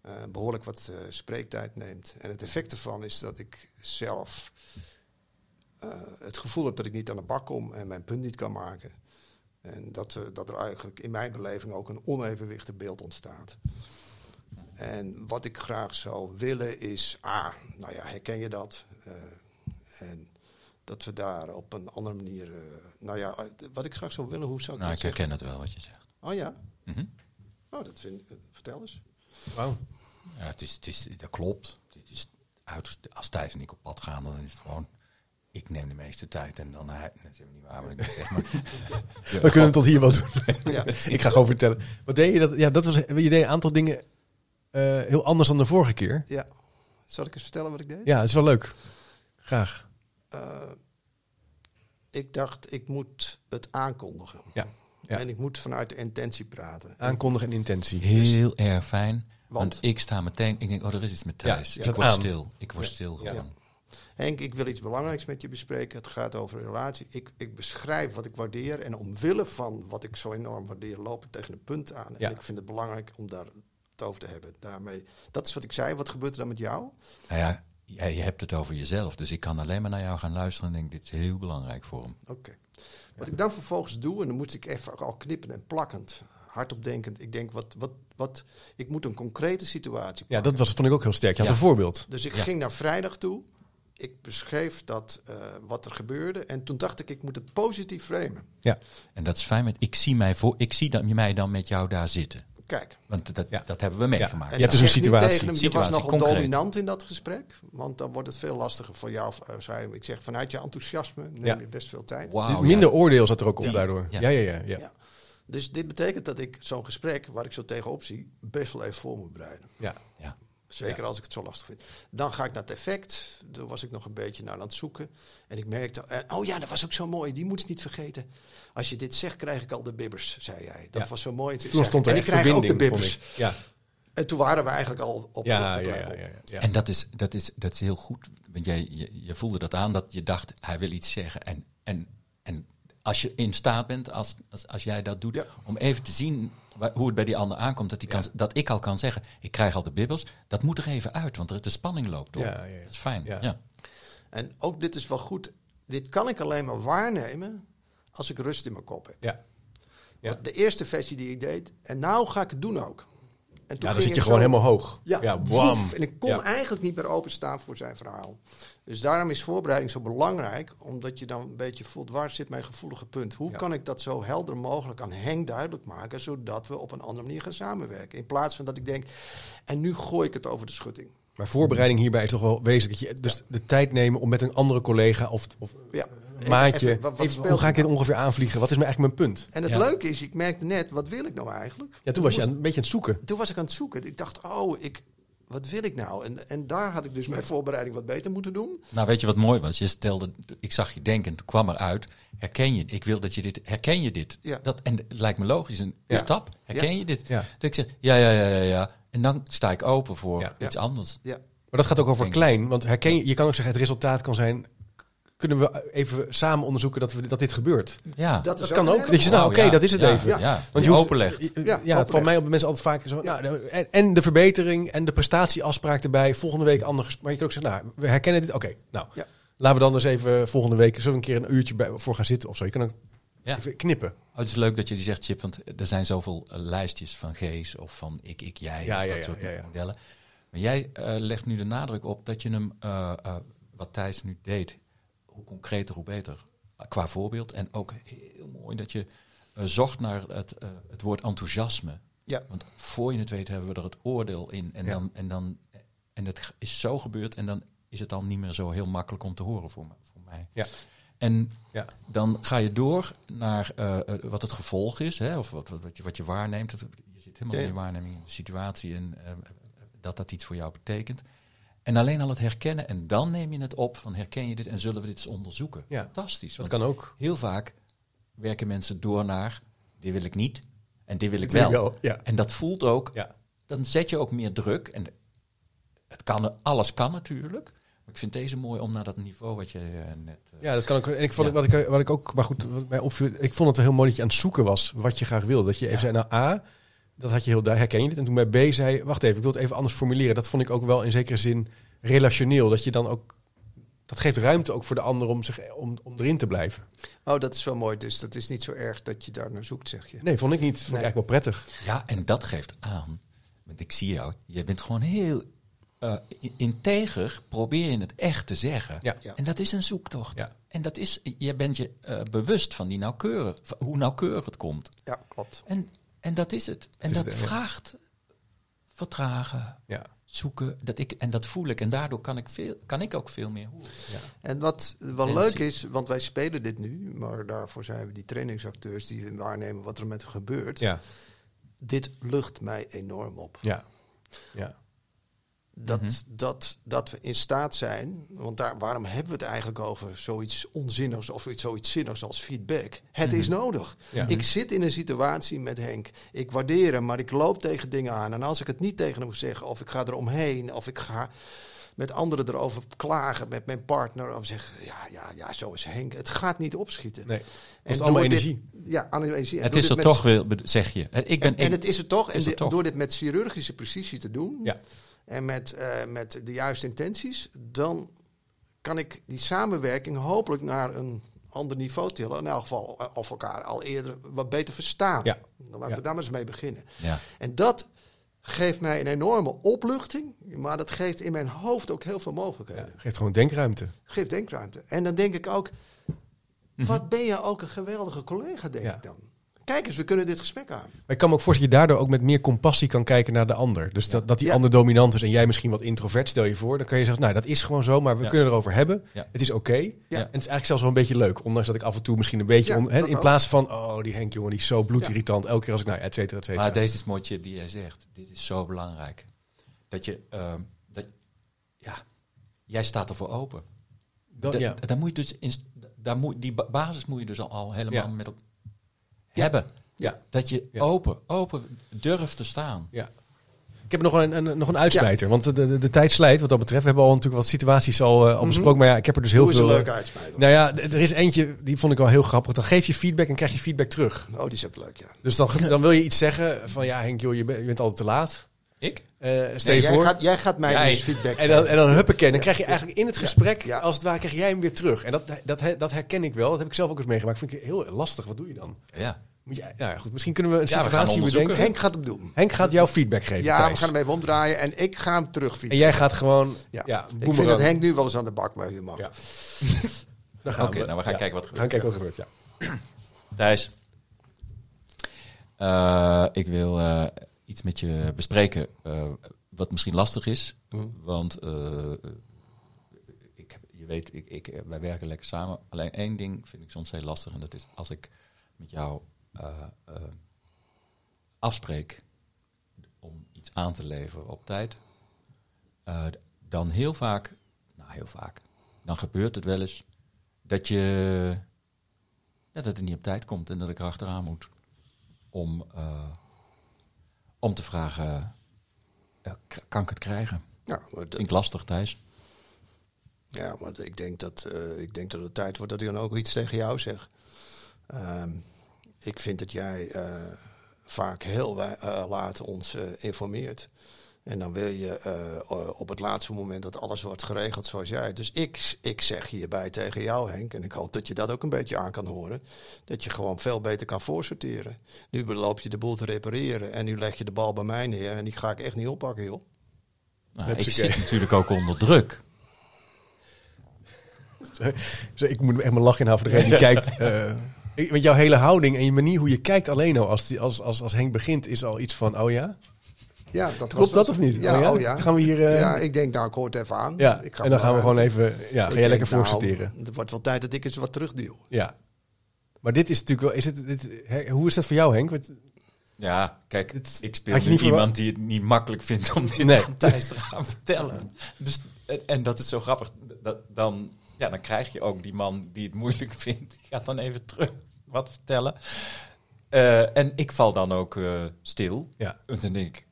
A: eh, behoorlijk wat spreektijd neemt. En het effect ervan is dat ik zelf het gevoel heb dat ik niet aan de bak kom en mijn punt niet kan maken. En dat, we- dat er eigenlijk in mijn beleving ook een onevenwichtig beeld ontstaat. En wat ik graag zou willen is, ah, nou ja, herken je dat? Eh, en dat we daar op een andere manier, eh, nou ja, eh, wat ik graag zou willen, hoe zou ik
B: Nou,
A: dat
B: ik
A: zeggen?
B: herken het wel wat je zegt.
A: Oh ja,
B: Mhm.
A: oh, dat vind ik, eh, vertel eens.
C: Wauw.
B: Ja, het is, het is, dat klopt. Het is uit, als Thijs en ik op pad gaan, dan is het gewoon... Ik neem de meeste tijd en dan hij... Dat is niet waar, ik zeg, maar...
C: We kunnen het tot hier wel doen.
A: Ja.
C: ik ga gewoon vertellen. Wat deed je? Dat, ja, dat was, je deed een aantal dingen eh, heel anders dan de vorige keer.
A: Ja, zal ik eens vertellen wat ik deed?
C: Ja, dat is wel leuk. Graag.
A: Eh, ik dacht, ik moet het aankondigen.
C: Ja. Ja.
A: En ik moet vanuit de intentie praten.
C: Aankondigen en intentie.
B: Heel erg fijn. Want,
A: Want?
B: ik sta meteen... Ik denk, oh, er is iets met
C: Ja,
B: Thijs. ik word
C: aan.
B: stil. Ik word stil
C: Ja.
B: gewoon.
A: Henk, ik wil iets belangrijks met je bespreken. Het gaat over een relatie. Ik, ik beschrijf wat ik waardeer. En omwille van wat ik zo enorm waardeer, loop ik tegen een punt aan.
C: Ja.
A: En ik vind het belangrijk om daar het over te hebben. Daarmee, dat is wat ik zei. Wat gebeurt er dan met jou?
B: Nou ja, jij, je hebt het over jezelf. Dus ik kan alleen maar naar jou gaan luisteren en denk, dit is heel belangrijk voor hem.
A: Oké. Wat ik dan vervolgens doe, en dan moet ik even al knippen en plakkend, hardop denkend. Ik denk, wat, wat, wat, ik moet een concrete situatie
C: Ja,
A: pakken.
C: dat was, vond ik ook heel sterk. Je had
B: Ja.
C: een voorbeeld.
A: Dus ik
B: Ja.
A: ging naar vrijdag toe. Ik beschreef dat, eh, wat er gebeurde. En toen dacht ik, ik moet het positief framen.
C: Ja.
B: En dat is fijn, met ik zie mij, voor, ik zie dan, mij dan met jou daar zitten.
A: Kijk.
B: Want dat,
C: Ja.
B: dat hebben we meegemaakt.
A: En
C: Je hebt dus een situatie.
A: tegen hem, je
B: Situatie,
A: was nogal
B: concreet.
A: dominant in dat gesprek. Want dan wordt het veel lastiger voor jou. eh. Ik zeg, vanuit je enthousiasme neem
C: Ja.
A: je best veel tijd.
C: Minder
B: ja.
C: oordeel zat er ook op
B: Ja.
C: daardoor.
B: Ja.
C: Ja, ja, ja. ja.
A: Ja. Dus dit betekent dat ik zo'n gesprek, waar ik zo tegenop zie, best wel even voor moet bereiden.
C: ja.
B: Ja.
A: Zeker als ik het zo lastig vind. Dan ga ik naar het effect. Daar was ik nog een beetje naar aan het zoeken. En ik merkte, eh, oh ja, dat was ook zo mooi. Die moet ik niet vergeten. Als je dit zegt, krijg ik al de bibbers, zei jij. Dat
C: Ja.
A: was zo mooi.
C: Toen stond er
A: en ik krijg ook de bibbers.
C: Ja,
A: En toen waren we eigenlijk al op
C: ja,
A: op
C: ja, ja, ja, ja.
B: En dat is, dat, is, dat is heel goed. Want jij, je, je voelde dat aan, dat je dacht, hij wil iets zeggen. En, en, en als je in staat bent, als, als, als jij dat doet,
A: Ja.
B: om even te zien hoe het bij die ander aankomt. Dat, die kan, dat ik al kan zeggen, ik krijg al de bibbels. Dat moet er even uit, want de spanning loopt op.
C: Ja, ja, ja.
B: Dat is fijn.
C: Ja.
B: Ja.
A: En ook dit is wel goed. Dit kan ik alleen maar waarnemen als ik rust in mijn kop heb.
C: Ja.
A: De eerste versie die ik deed. En nou ga ik het doen ook. En toen
C: Ja, dan zit je gewoon helemaal hoog.
A: Ja,
C: ja
A: boef. En ik kon
C: Ja.
A: eigenlijk niet meer openstaan voor zijn verhaal. Dus daarom is voorbereiding zo belangrijk. Omdat je dan een beetje voelt, waar zit mijn gevoelige punt? Hoe
C: Ja.
A: kan ik dat zo helder mogelijk aan Henk duidelijk maken... zodat we op een andere manier gaan samenwerken? In plaats van dat ik denk, en nu gooi ik het over de schutting.
C: Maar voorbereiding hierbij is toch wel wezenlijk. Dat je dus de tijd nemen om met een andere collega of, of
A: Ja.
C: Maatje...
A: Even, wat- wat
C: even,
A: speelt
C: hoe ga ik
A: er
C: dit ongeveer aanvliegen? Wat is mijn eigenlijk mijn punt?
A: En het
B: Ja.
A: leuke is, ik merkte net, wat wil ik nou eigenlijk?
C: Ja, toen was je aan- een beetje aan het zoeken.
A: Toen was ik aan het zoeken. Ik dacht, oh, ik, wat wil ik nou? En, en daar had ik dus mijn voorbereiding wat beter moeten doen.
B: Nou, weet je wat mooi was? Je stelde, ik zag je denken, toen kwam eruit. Herken je? Ik wil dat je dit. Herken je dit?
A: Ja.
B: Dat, en het lijkt me logisch. Een
C: Ja.
B: stap. Herken
A: Ja.
B: je dit?
C: Ja.
B: Dat ik zeg, ja, ja, ja, ja, ja. En dan sta ik open voor
C: Ja.
B: iets anders.
A: Ja.
C: Maar dat gaat ook over
B: Denk
C: klein. Want herken je, je kan ook zeggen, het resultaat kan zijn... Kunnen we even samen onderzoeken dat, we, dat dit gebeurt?
B: Ja.
A: Dat,
C: kan ook. Dat je zegt, nou oké,
B: ja.
C: dat is het
B: Ja,
C: even.
B: Ja,
A: Ja.
B: Want je openlegt.
C: Ja,
A: Ja, openleg.
C: mij op dat mensen altijd vaak zo.
A: Ja.
C: Nou, en, en de verbetering en de prestatieafspraak erbij. Volgende week anders. Maar je kan ook zeggen, nou, we herkennen dit. Oké, nou,
A: Ja.
C: laten we dan eens even volgende week zo een keer een uurtje bij, voor gaan zitten of zo. Je kan ook
B: Ja.
C: Even knippen.
B: Oh, het is leuk dat je die zegt, Chip, want er zijn zoveel eh, lijstjes van G's of van ik, ik, jij,
C: Ja,
B: of
C: ja,
B: dat
C: ja,
B: soort
C: ja, ja.
B: modellen. Maar jij eh, legt nu de nadruk op dat je hem, eh, eh, wat Thijs nu deed, hoe concreter, hoe beter. Qua voorbeeld. En ook heel mooi dat je eh, zocht naar het, eh, het woord enthousiasme.
A: Ja.
B: Want voor je het weet hebben we er het oordeel in. En,
C: Ja.
B: dan, en, dan, en het is zo gebeurd en dan is het dan niet meer zo heel makkelijk om te horen voor, me, voor mij.
C: Ja.
B: En
C: Ja.
B: dan ga je door naar eh, wat het gevolg is, hè, of wat, wat, je, wat je waarneemt. Je zit helemaal
A: Ja.
B: in je waarneming, in de situatie en dat dat iets voor jou betekent. En alleen al het herkennen en dan neem je het op van herken je dit en zullen we dit eens onderzoeken.
C: Ja.
B: Fantastisch.
C: Dat kan ook.
B: Heel vaak werken mensen door naar dit wil ik niet en dit wil ik
C: Dit wil
B: wel.
C: ik wel, ja.
B: En dat voelt ook,
C: Ja.
B: dan zet je ook meer druk. En het kan, alles kan natuurlijk. Maar ik vind deze mooi om naar dat niveau wat je eh, net... eh,
C: Ja, dat kan ook. En ik vond
B: Ja.
C: wat, ik, wat ik ook, maar goed, wat mij opviel, ik vond het wel heel mooi dat je aan het zoeken was wat je graag wilde. Dat je even zei, nou A, dat had je heel duidelijk, herken je dit? En toen bij B zei, wacht even, ik wil het even anders formuleren. Dat vond ik ook wel in zekere zin relationeel. Dat je dan ook, dat geeft ruimte ook voor de ander om, zich, om, om erin te blijven.
A: Oh, dat is wel mooi. Dus dat is niet zo erg dat je daar naar zoekt, zeg je.
C: Nee, vond ik niet. Vond
A: Nee.
C: ik eigenlijk wel prettig.
B: Ja, en dat geeft aan. Want ik zie jou, je bent gewoon heel eh, in- integer, probeer je het echt te zeggen.
C: Ja.
A: Ja.
B: En dat is een zoektocht.
C: Ja.
B: En dat is, je bent je eh, bewust van die nauwkeurig, hoe nauwkeurig het komt.
A: Ja, klopt.
B: En, en dat is het. En
C: is
B: dat
C: het, ja.
B: vraagt vertragen,
C: Ja.
B: zoeken. Dat ik, en dat voel ik. En daardoor kan ik, veel, kan ik ook veel meer horen.
A: En wat wel leuk is, want wij spelen dit nu, maar daarvoor zijn we die trainingsacteurs die waarnemen wat er met gebeurt.
C: Ja.
A: Dit lucht mij enorm op.
C: Ja. Ja.
A: Dat,
B: Mhm.
A: dat, dat we in staat zijn, want daar, waarom hebben we het eigenlijk over zoiets onzinnigs of iets, zoiets zinnigs als feedback? Het is nodig.
C: Mhm. Ja.
A: Ik zit in een situatie met Henk. Ik waardeer hem, maar ik loop tegen dingen aan. En als ik het niet tegen hem zeg, of ik ga eromheen, of ik ga met anderen erover klagen, met mijn partner, of zeg, ja, ja, ja, zo is Henk. Het gaat niet opschieten.
C: Nee.
A: En
C: Kost allemaal
A: dit-
C: energie.
A: ja, energie. En
B: Het is er toch weer, zeg je. Ik ben,
A: en, het is er toch.
B: is
A: En
B: er toch.
A: door dit met chirurgische precisie te doen,
C: Ja.
A: En met, eh, met de juiste intenties, dan kan ik die samenwerking hopelijk naar een ander niveau tillen. In elk geval eh, of elkaar al eerder wat beter verstaan.
C: Ja.
A: Dan laten
C: Ja.
A: we daar maar eens mee beginnen.
B: ja.
A: En dat geeft mij een enorme opluchting, maar dat geeft in mijn hoofd ook heel veel mogelijkheden.
C: Geeft gewoon denkruimte.
A: Geeft denkruimte. En dan denk ik ook, wat ben je ook een geweldige collega, denk ik dan. Kijk eens, we kunnen dit gesprek aan.
C: Maar ik kan me ook voorstellen dat je daardoor ook met meer compassie kan kijken naar de ander. Dus dat, dat die
A: Ja.
C: ander dominant is en jij misschien wat introvert, stel je voor. Dan kan je zeggen, nou dat is gewoon zo, maar we
B: Ja.
C: kunnen erover hebben.
B: Ja.
C: Het is oké. En
A: Ja.
C: het is eigenlijk zelfs wel een beetje leuk. Ondanks dat ik af en toe misschien een beetje...
A: Dat
C: in
A: ook.
C: plaats van, oh die Henk jongen, die is zo bloedirritant. Elke keer als ik, nou, et cetera, et cetera.
B: Maar deze is mooi, Chip, die jij zegt. Dit is zo belangrijk. Dat je, ehm, dat, ja, jij staat ervoor open.
C: Dat-
B: Da-
C: ja.
B: daar moet je dus in, daar moet, die ba- basis moet je dus al, al helemaal
C: Ja.
B: met elkaar hebben.
C: Ja.
B: Dat je
C: Ja.
B: open, open durft te staan.
C: Ja. Ik heb nog een, een, nog een uitsmijter, want de, de, de tijd slijt wat dat betreft. We hebben al natuurlijk wat situaties al, eh, al besproken, maar ja, ik heb er dus heel
A: Hoe is
C: veel...
A: een
C: eh,
A: leuke uitsmijter.
C: Nou ja, er is eentje, die vond ik wel heel grappig. Dan geef je feedback en krijg je feedback terug.
A: Oh, die is ook leuk, ja.
C: Dus dan, dan wil je iets zeggen van, ja Henk, joh, je, bent, je bent altijd te laat.
B: Ik?
C: Eh
A: Nee,
C: je
A: jij,
C: voor.
A: gaat, jij gaat mij
C: Jij.
A: dus feedback
C: En dan,
A: geven.
C: en dan huppakee. Dan krijg je eigenlijk in het gesprek,
A: ja.
C: als het ware, krijg jij hem weer terug. En dat, dat, dat herken ik wel. Dat heb ik zelf ook eens meegemaakt. Vind ik heel lastig. Wat doe je dan?
B: Ja.
C: Moet je, nou ja, goed, misschien kunnen we een
B: we
C: situatie
B: onderzoeken.
C: bedenken.
A: Henk gaat hem doen.
C: Henk gaat jou feedback geven,
A: Ja, we gaan hem even omdraaien en ik ga hem terug
C: En jij gaat gewoon, ja,
A: Ja. ik vind dat Henk nu wel eens aan de bak maar je mag.
C: Ja.
B: Oké, nou we gaan kijken wat er
C: We gaan kijken wat er gebeurt, ja.
B: Thijs, Eh, ik wil eh, iets met je bespreken eh, wat misschien lastig is. Want eh, ik je weet, ik, ik, wij werken lekker samen. Alleen één ding vind ik soms heel lastig. En dat is als ik met jou eh, afspreek om iets aan te leveren op tijd. dan heel vaak, nou heel vaak, dan gebeurt het wel eens dat je ja, dat het niet op tijd komt en dat ik erachteraan moet. Om, om te vragen, k- kan ik het krijgen?
A: Ja, dat,
B: lastig, Thijs.
A: ja, maar ik denk, dat, eh, ik denk dat het tijd wordt dat ik dan ook iets tegen jou zeg. Ehm, ik vind dat jij eh, vaak heel eh, laat ons eh, informeert. En dan wil je eh, op het laatste moment dat alles wordt geregeld zoals jij. Dus ik, ik zeg hierbij tegen jou, Henk, en ik hoop dat je dat ook een beetje aan kan horen. Dat je gewoon veel beter kan voorsorteren. Nu loop je de boel te repareren en nu leg je de bal bij mij neer. En die ga ik echt niet oppakken, joh.
B: Nou, ik zit natuurlijk ook onder druk.
C: ik moet echt mijn lach inhouden voor degene die kijkt. Uh, want jouw hele houding en je manier hoe je kijkt alleen al als, als, als, als Henk begint is al iets van, oh ja?
A: Ja, dat
C: Klopt dat of niet?
A: Ja, oh ja.
C: Gaan we hier... Uh...
A: Ja, ik denk, nou, ik hoor het even aan.
C: Ja,
A: ik
C: ga en dan gaan we gewoon even... Ja, ga jij lekker
A: nou,
C: voorsorteren.
A: Het wordt wel tijd dat ik eens wat terugduw.
C: Ja. Maar dit is natuurlijk wel... Is het, dit, hoe is dat voor jou, Henk? Wat,
B: ja, kijk, ik speel nu iemand die het niet makkelijk vindt om dit
C: nee.
B: aan Thijs te gaan vertellen. Dus, en dat is zo grappig. Dat, dan, ja, dan krijg je ook die man die het moeilijk vindt. Die gaat dan even terug wat vertellen. Uh, en ik val dan ook uh, stil.
C: Ja.
B: En dan denk ik,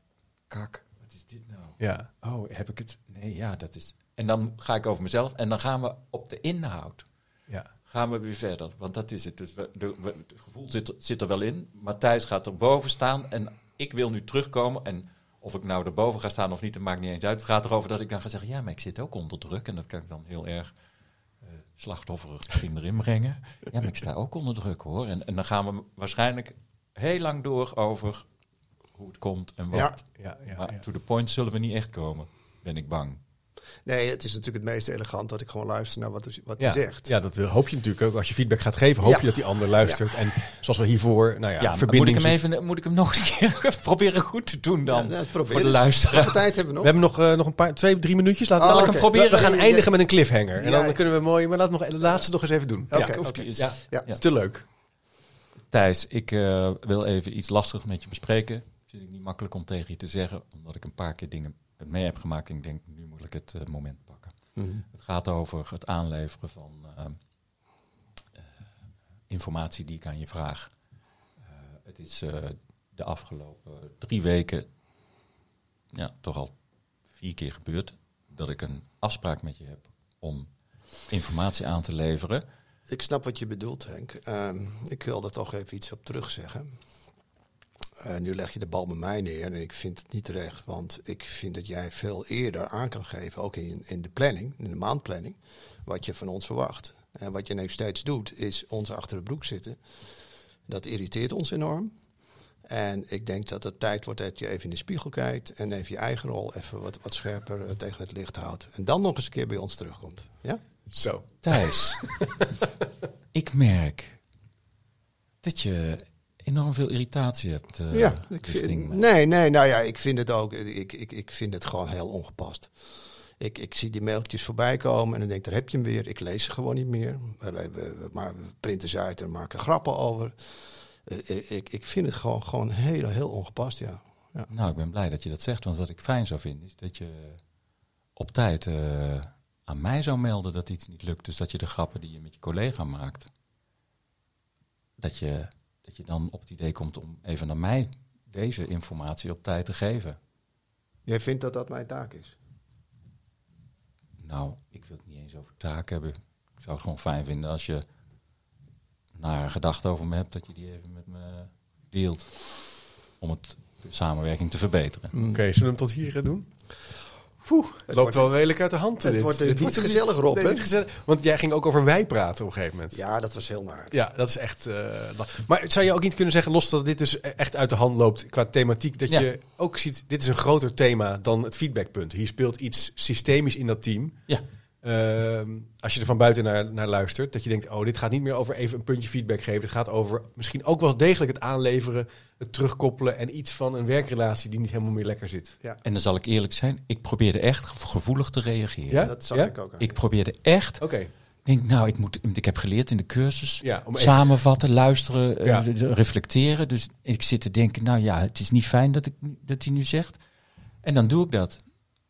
B: kak, wat is dit nou?
C: Ja.
B: Oh, heb ik het? Nee, ja, dat is... En dan ga ik over mezelf en dan gaan we op de inhoud.
C: Ja.
B: Gaan we weer verder, want dat is het. Dus we, de, we, het gevoel zit, zit er wel in. Matthijs gaat er boven staan en ik wil nu terugkomen. En of ik nou erboven ga staan of niet, dat maakt niet eens uit. Het gaat erover dat ik dan ga zeggen, ja, maar ik zit ook onder druk. En dat kan ik dan heel erg uh, slachtofferig misschien erin brengen. Ja, maar ik sta ook onder druk hoor. En, en dan gaan we waarschijnlijk heel lang door over hoe het komt en wat.
C: Ja, ja, ja,
B: maar
C: ja.
B: to the point zullen we niet echt komen, ben ik bang.
A: Nee, het is natuurlijk het meest elegant dat ik gewoon luister naar wat, wat
C: ja,
A: hij zegt.
C: Ja, dat hoop je natuurlijk ook. Als je feedback gaat geven, hoop
A: Ja.
C: je dat die ander luistert. En zoals we hiervoor, nou ja,
B: Ja, maar moet
C: verbinding
B: ik hem even, moet ik hem nog eens een keer proberen goed te doen dan? Voor de
A: eens.
B: luisteraar.
A: Hoeveel tijd hebben we
C: We
A: nog?
C: hebben nog, eh, nog een paar, twee, drie minuutjes. Laten
A: Oh,
C: we,
A: oké.
C: we-
B: proberen.
C: We, gaan eindigen met een cliffhanger. En dan kunnen we mooi, maar laat nog de laatste nog eens even doen.
A: Oké,
C: ja,
B: die is-
C: ja,
A: Ja.
C: is te leuk.
B: Thijs, ik eh, wil even iets lastigs met je bespreken. Vind ik niet makkelijk om tegen je te zeggen, omdat ik een paar keer dingen mee heb gemaakt. En ik denk, nu moet ik het eh, moment pakken.
A: Mhm.
B: Het gaat over het aanleveren van eh, eh, informatie die ik aan je vraag. Het is de afgelopen drie weken, ja, toch al vier keer gebeurd, dat ik een afspraak met je heb om informatie aan te leveren.
A: Ik snap wat je bedoelt, Henk. Ehm, ik wil er toch even iets op terugzeggen. Eh, nu leg je de bal bij mij neer en ik vind het niet terecht. Want ik vind dat jij veel eerder aan kan geven, ook in, in de planning, in de maandplanning, wat je van ons verwacht. En wat je nu steeds doet, is ons achter de broek zitten. Dat irriteert ons enorm. En ik denk dat het tijd wordt dat je even in de spiegel kijkt en even je eigen rol even wat, wat scherper eh, tegen het licht houdt. En dan nog eens een keer bij ons terugkomt. Ja?
C: Zo.
B: Thijs, ik merk dat je enorm veel irritatie hebt. eh,
A: Ja, ik
B: richting
A: vind, nee, nee, nou ja, ik vind het ook. Ik, ik, ik vind het gewoon heel ongepast. Ik, ik zie die mailtjes voorbij komen en dan denk ik, daar heb je hem weer. Ik lees ze gewoon niet meer. Maar we, we- maar we printen ze uit en maken grappen over. Eh, ik, ik vind het gewoon, gewoon heel, heel ongepast, ja. ja.
B: Nou, ik ben blij dat je dat zegt. Want wat ik fijn zou vinden, is dat je op tijd eh, aan mij zou melden dat iets niet lukt. Dus dat je de grappen die je met je collega maakt, dat je, dat je dan op het idee komt om even naar mij deze informatie op tijd te geven.
A: Jij vindt dat dat mijn taak is?
B: Nou, ik wil het niet eens over taak hebben. Ik zou het gewoon fijn vinden als je naar gedachten over me hebt, dat je die even met me deelt. Om het de samenwerking te verbeteren.
C: Oké, zullen we hem tot hier gaan doen? Oeh, het loopt
A: wordt-
C: wel redelijk uit de hand.
A: het
C: dit.
A: wordt
C: Dit
A: niet gezellig, Rob,
C: Nee, gezellig. Want jij ging ook over wij praten op een gegeven moment.
A: Ja, dat was heel naar.
C: Ja, dat is echt. eh, maar zou je ook niet kunnen zeggen, los dat dit dus echt uit de hand loopt qua thematiek, dat
B: Ja.
C: je ook ziet, dit is een groter thema dan het feedbackpunt. Hier speelt iets systemisch in dat team.
B: Ja,
C: Ehm, als je er van buiten naar, naar luistert, dat je denkt, oh, dit gaat niet meer over even een puntje feedback geven. Het gaat over misschien ook wel degelijk het aanleveren, het terugkoppelen en iets van een werkrelatie die niet helemaal meer lekker zit.
B: en dan zal ik eerlijk zijn, ik probeerde echt gevoelig te reageren.
C: Ja?
A: Dat zag
C: Ja?
A: ik ook aan.
B: Ik probeerde echt
C: Oké,
B: Ik denk, nou, ik, moet, ik heb geleerd in de cursus.
C: ja, om even,
B: Samenvatten, luisteren, eh,
C: Ja.
B: reflecteren. Dus ik zit te denken, nou ja, het is niet fijn dat, ik, dat hij nu zegt. En dan doe ik dat.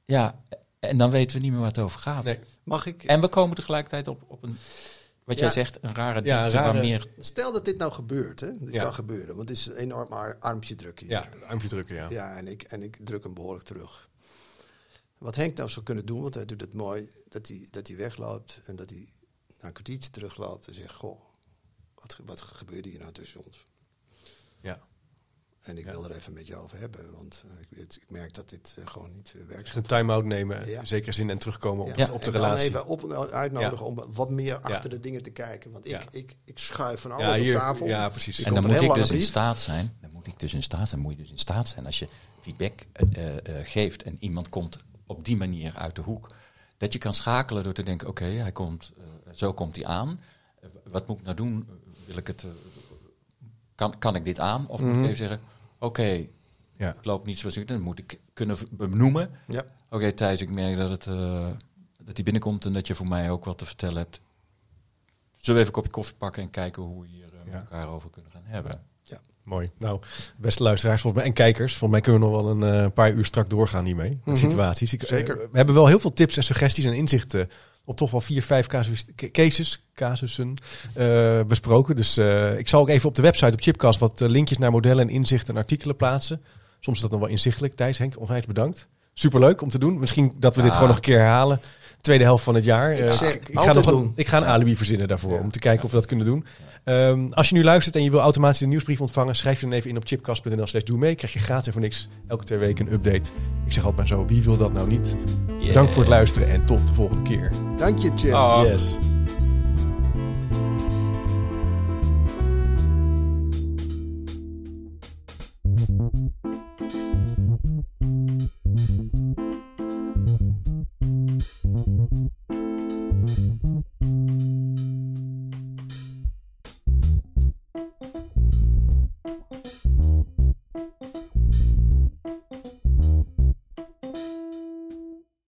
B: Ja, en dan weten we niet meer waar het over gaat.
C: Nee.
A: Mag ik?
B: En we komen tegelijkertijd op, op een, wat jij
A: Ja.
B: zegt, een rare
C: Ja,
B: diepte
C: rare-
B: waar meer...
A: Stel dat dit nou gebeurt, hè? Dit
C: Ja.
A: kan gebeuren, want het is een enorm ar- armpje druk hier.
C: ja, armpje drukken, ja.
A: Ja, en ik, en ik druk hem behoorlijk terug. Wat Henk nou zou kunnen doen, want hij doet het mooi, dat hij, dat hij wegloopt en dat hij na een kwartiertje terugloopt en zegt, goh, wat, wat gebeurde hier nou tussen ons?
C: Ja.
A: En ik
C: Ja.
A: wil er even met je over hebben. Want eh, ik, ik merk dat dit eh, gewoon niet uh, werkt.
C: Echt een time-out nemen,
A: Ja.
C: zekere zin, en terugkomen op,
B: Ja.
C: op de
A: en dan
C: relatie.
A: even op, uitnodigen om wat meer achter de dingen te kijken. Want ik,
C: Ja.
A: ik, ik schuif van alles
C: Ja, hier,
A: op tafel.
C: ja, precies.
A: Ik
B: En dan moet ik dus in staat zijn. Dan moet ik dus in staat zijn. Moet je dus in staat zijn als je feedback eh, eh, eh, geeft en iemand komt op die manier uit de hoek. Dat je kan schakelen door te denken: oké, hij komt, eh, zo komt hij aan. Eh, wat moet ik nou doen? Wil ik het? eh, kan, kan ik dit aan? Of moet ik even zeggen: oké,
C: Ja.
B: ik loop niet zoals ik. Dan moet ik kunnen benoemen.
A: Ja.
B: Oké, Thijs, ik merk dat het eh, dat hij binnenkomt en dat je voor mij ook wat te vertellen hebt. Zullen we even een kopje koffie pakken en kijken hoe we hier eh, met
C: Ja.
B: elkaar over kunnen gaan hebben?
C: Mooi. Nou, beste luisteraars volgens mij, en kijkers, volgens mij kunnen we nog wel een eh, paar uur strak doorgaan hiermee. Met
A: Mhm.
C: situaties. Ik,
A: Zeker.
C: we hebben wel heel veel tips en suggesties en inzichten op toch wel vier, vijf casus, ca- cases, casussen eh, besproken. Dus eh, ik zal ook even op de website op Chipcast wat eh, linkjes naar modellen en inzichten en artikelen plaatsen. Soms is dat nog wel inzichtelijk. Thijs, Henk, onwijs bedankt. Superleuk om te doen. Misschien dat we dit gewoon nog een keer herhalen. Tweede helft van het jaar.
A: Ik
C: Eh,
A: zeg,
C: ik, ga nog een, ik ga een alibi verzinnen daarvoor.
A: Ja.
C: Om te kijken of we dat kunnen doen. Ehm, als je nu luistert en je wil automatisch een nieuwsbrief ontvangen, schrijf je dan even in op chipcast.nl slash doe mee. Krijg je gratis en voor niks elke twee weken een update. Ik zeg altijd maar zo, wie wil dat nou niet? Bedankt voor het luisteren en tot de volgende keer.
A: Dank je, Chip.
B: Oh.
C: Yes.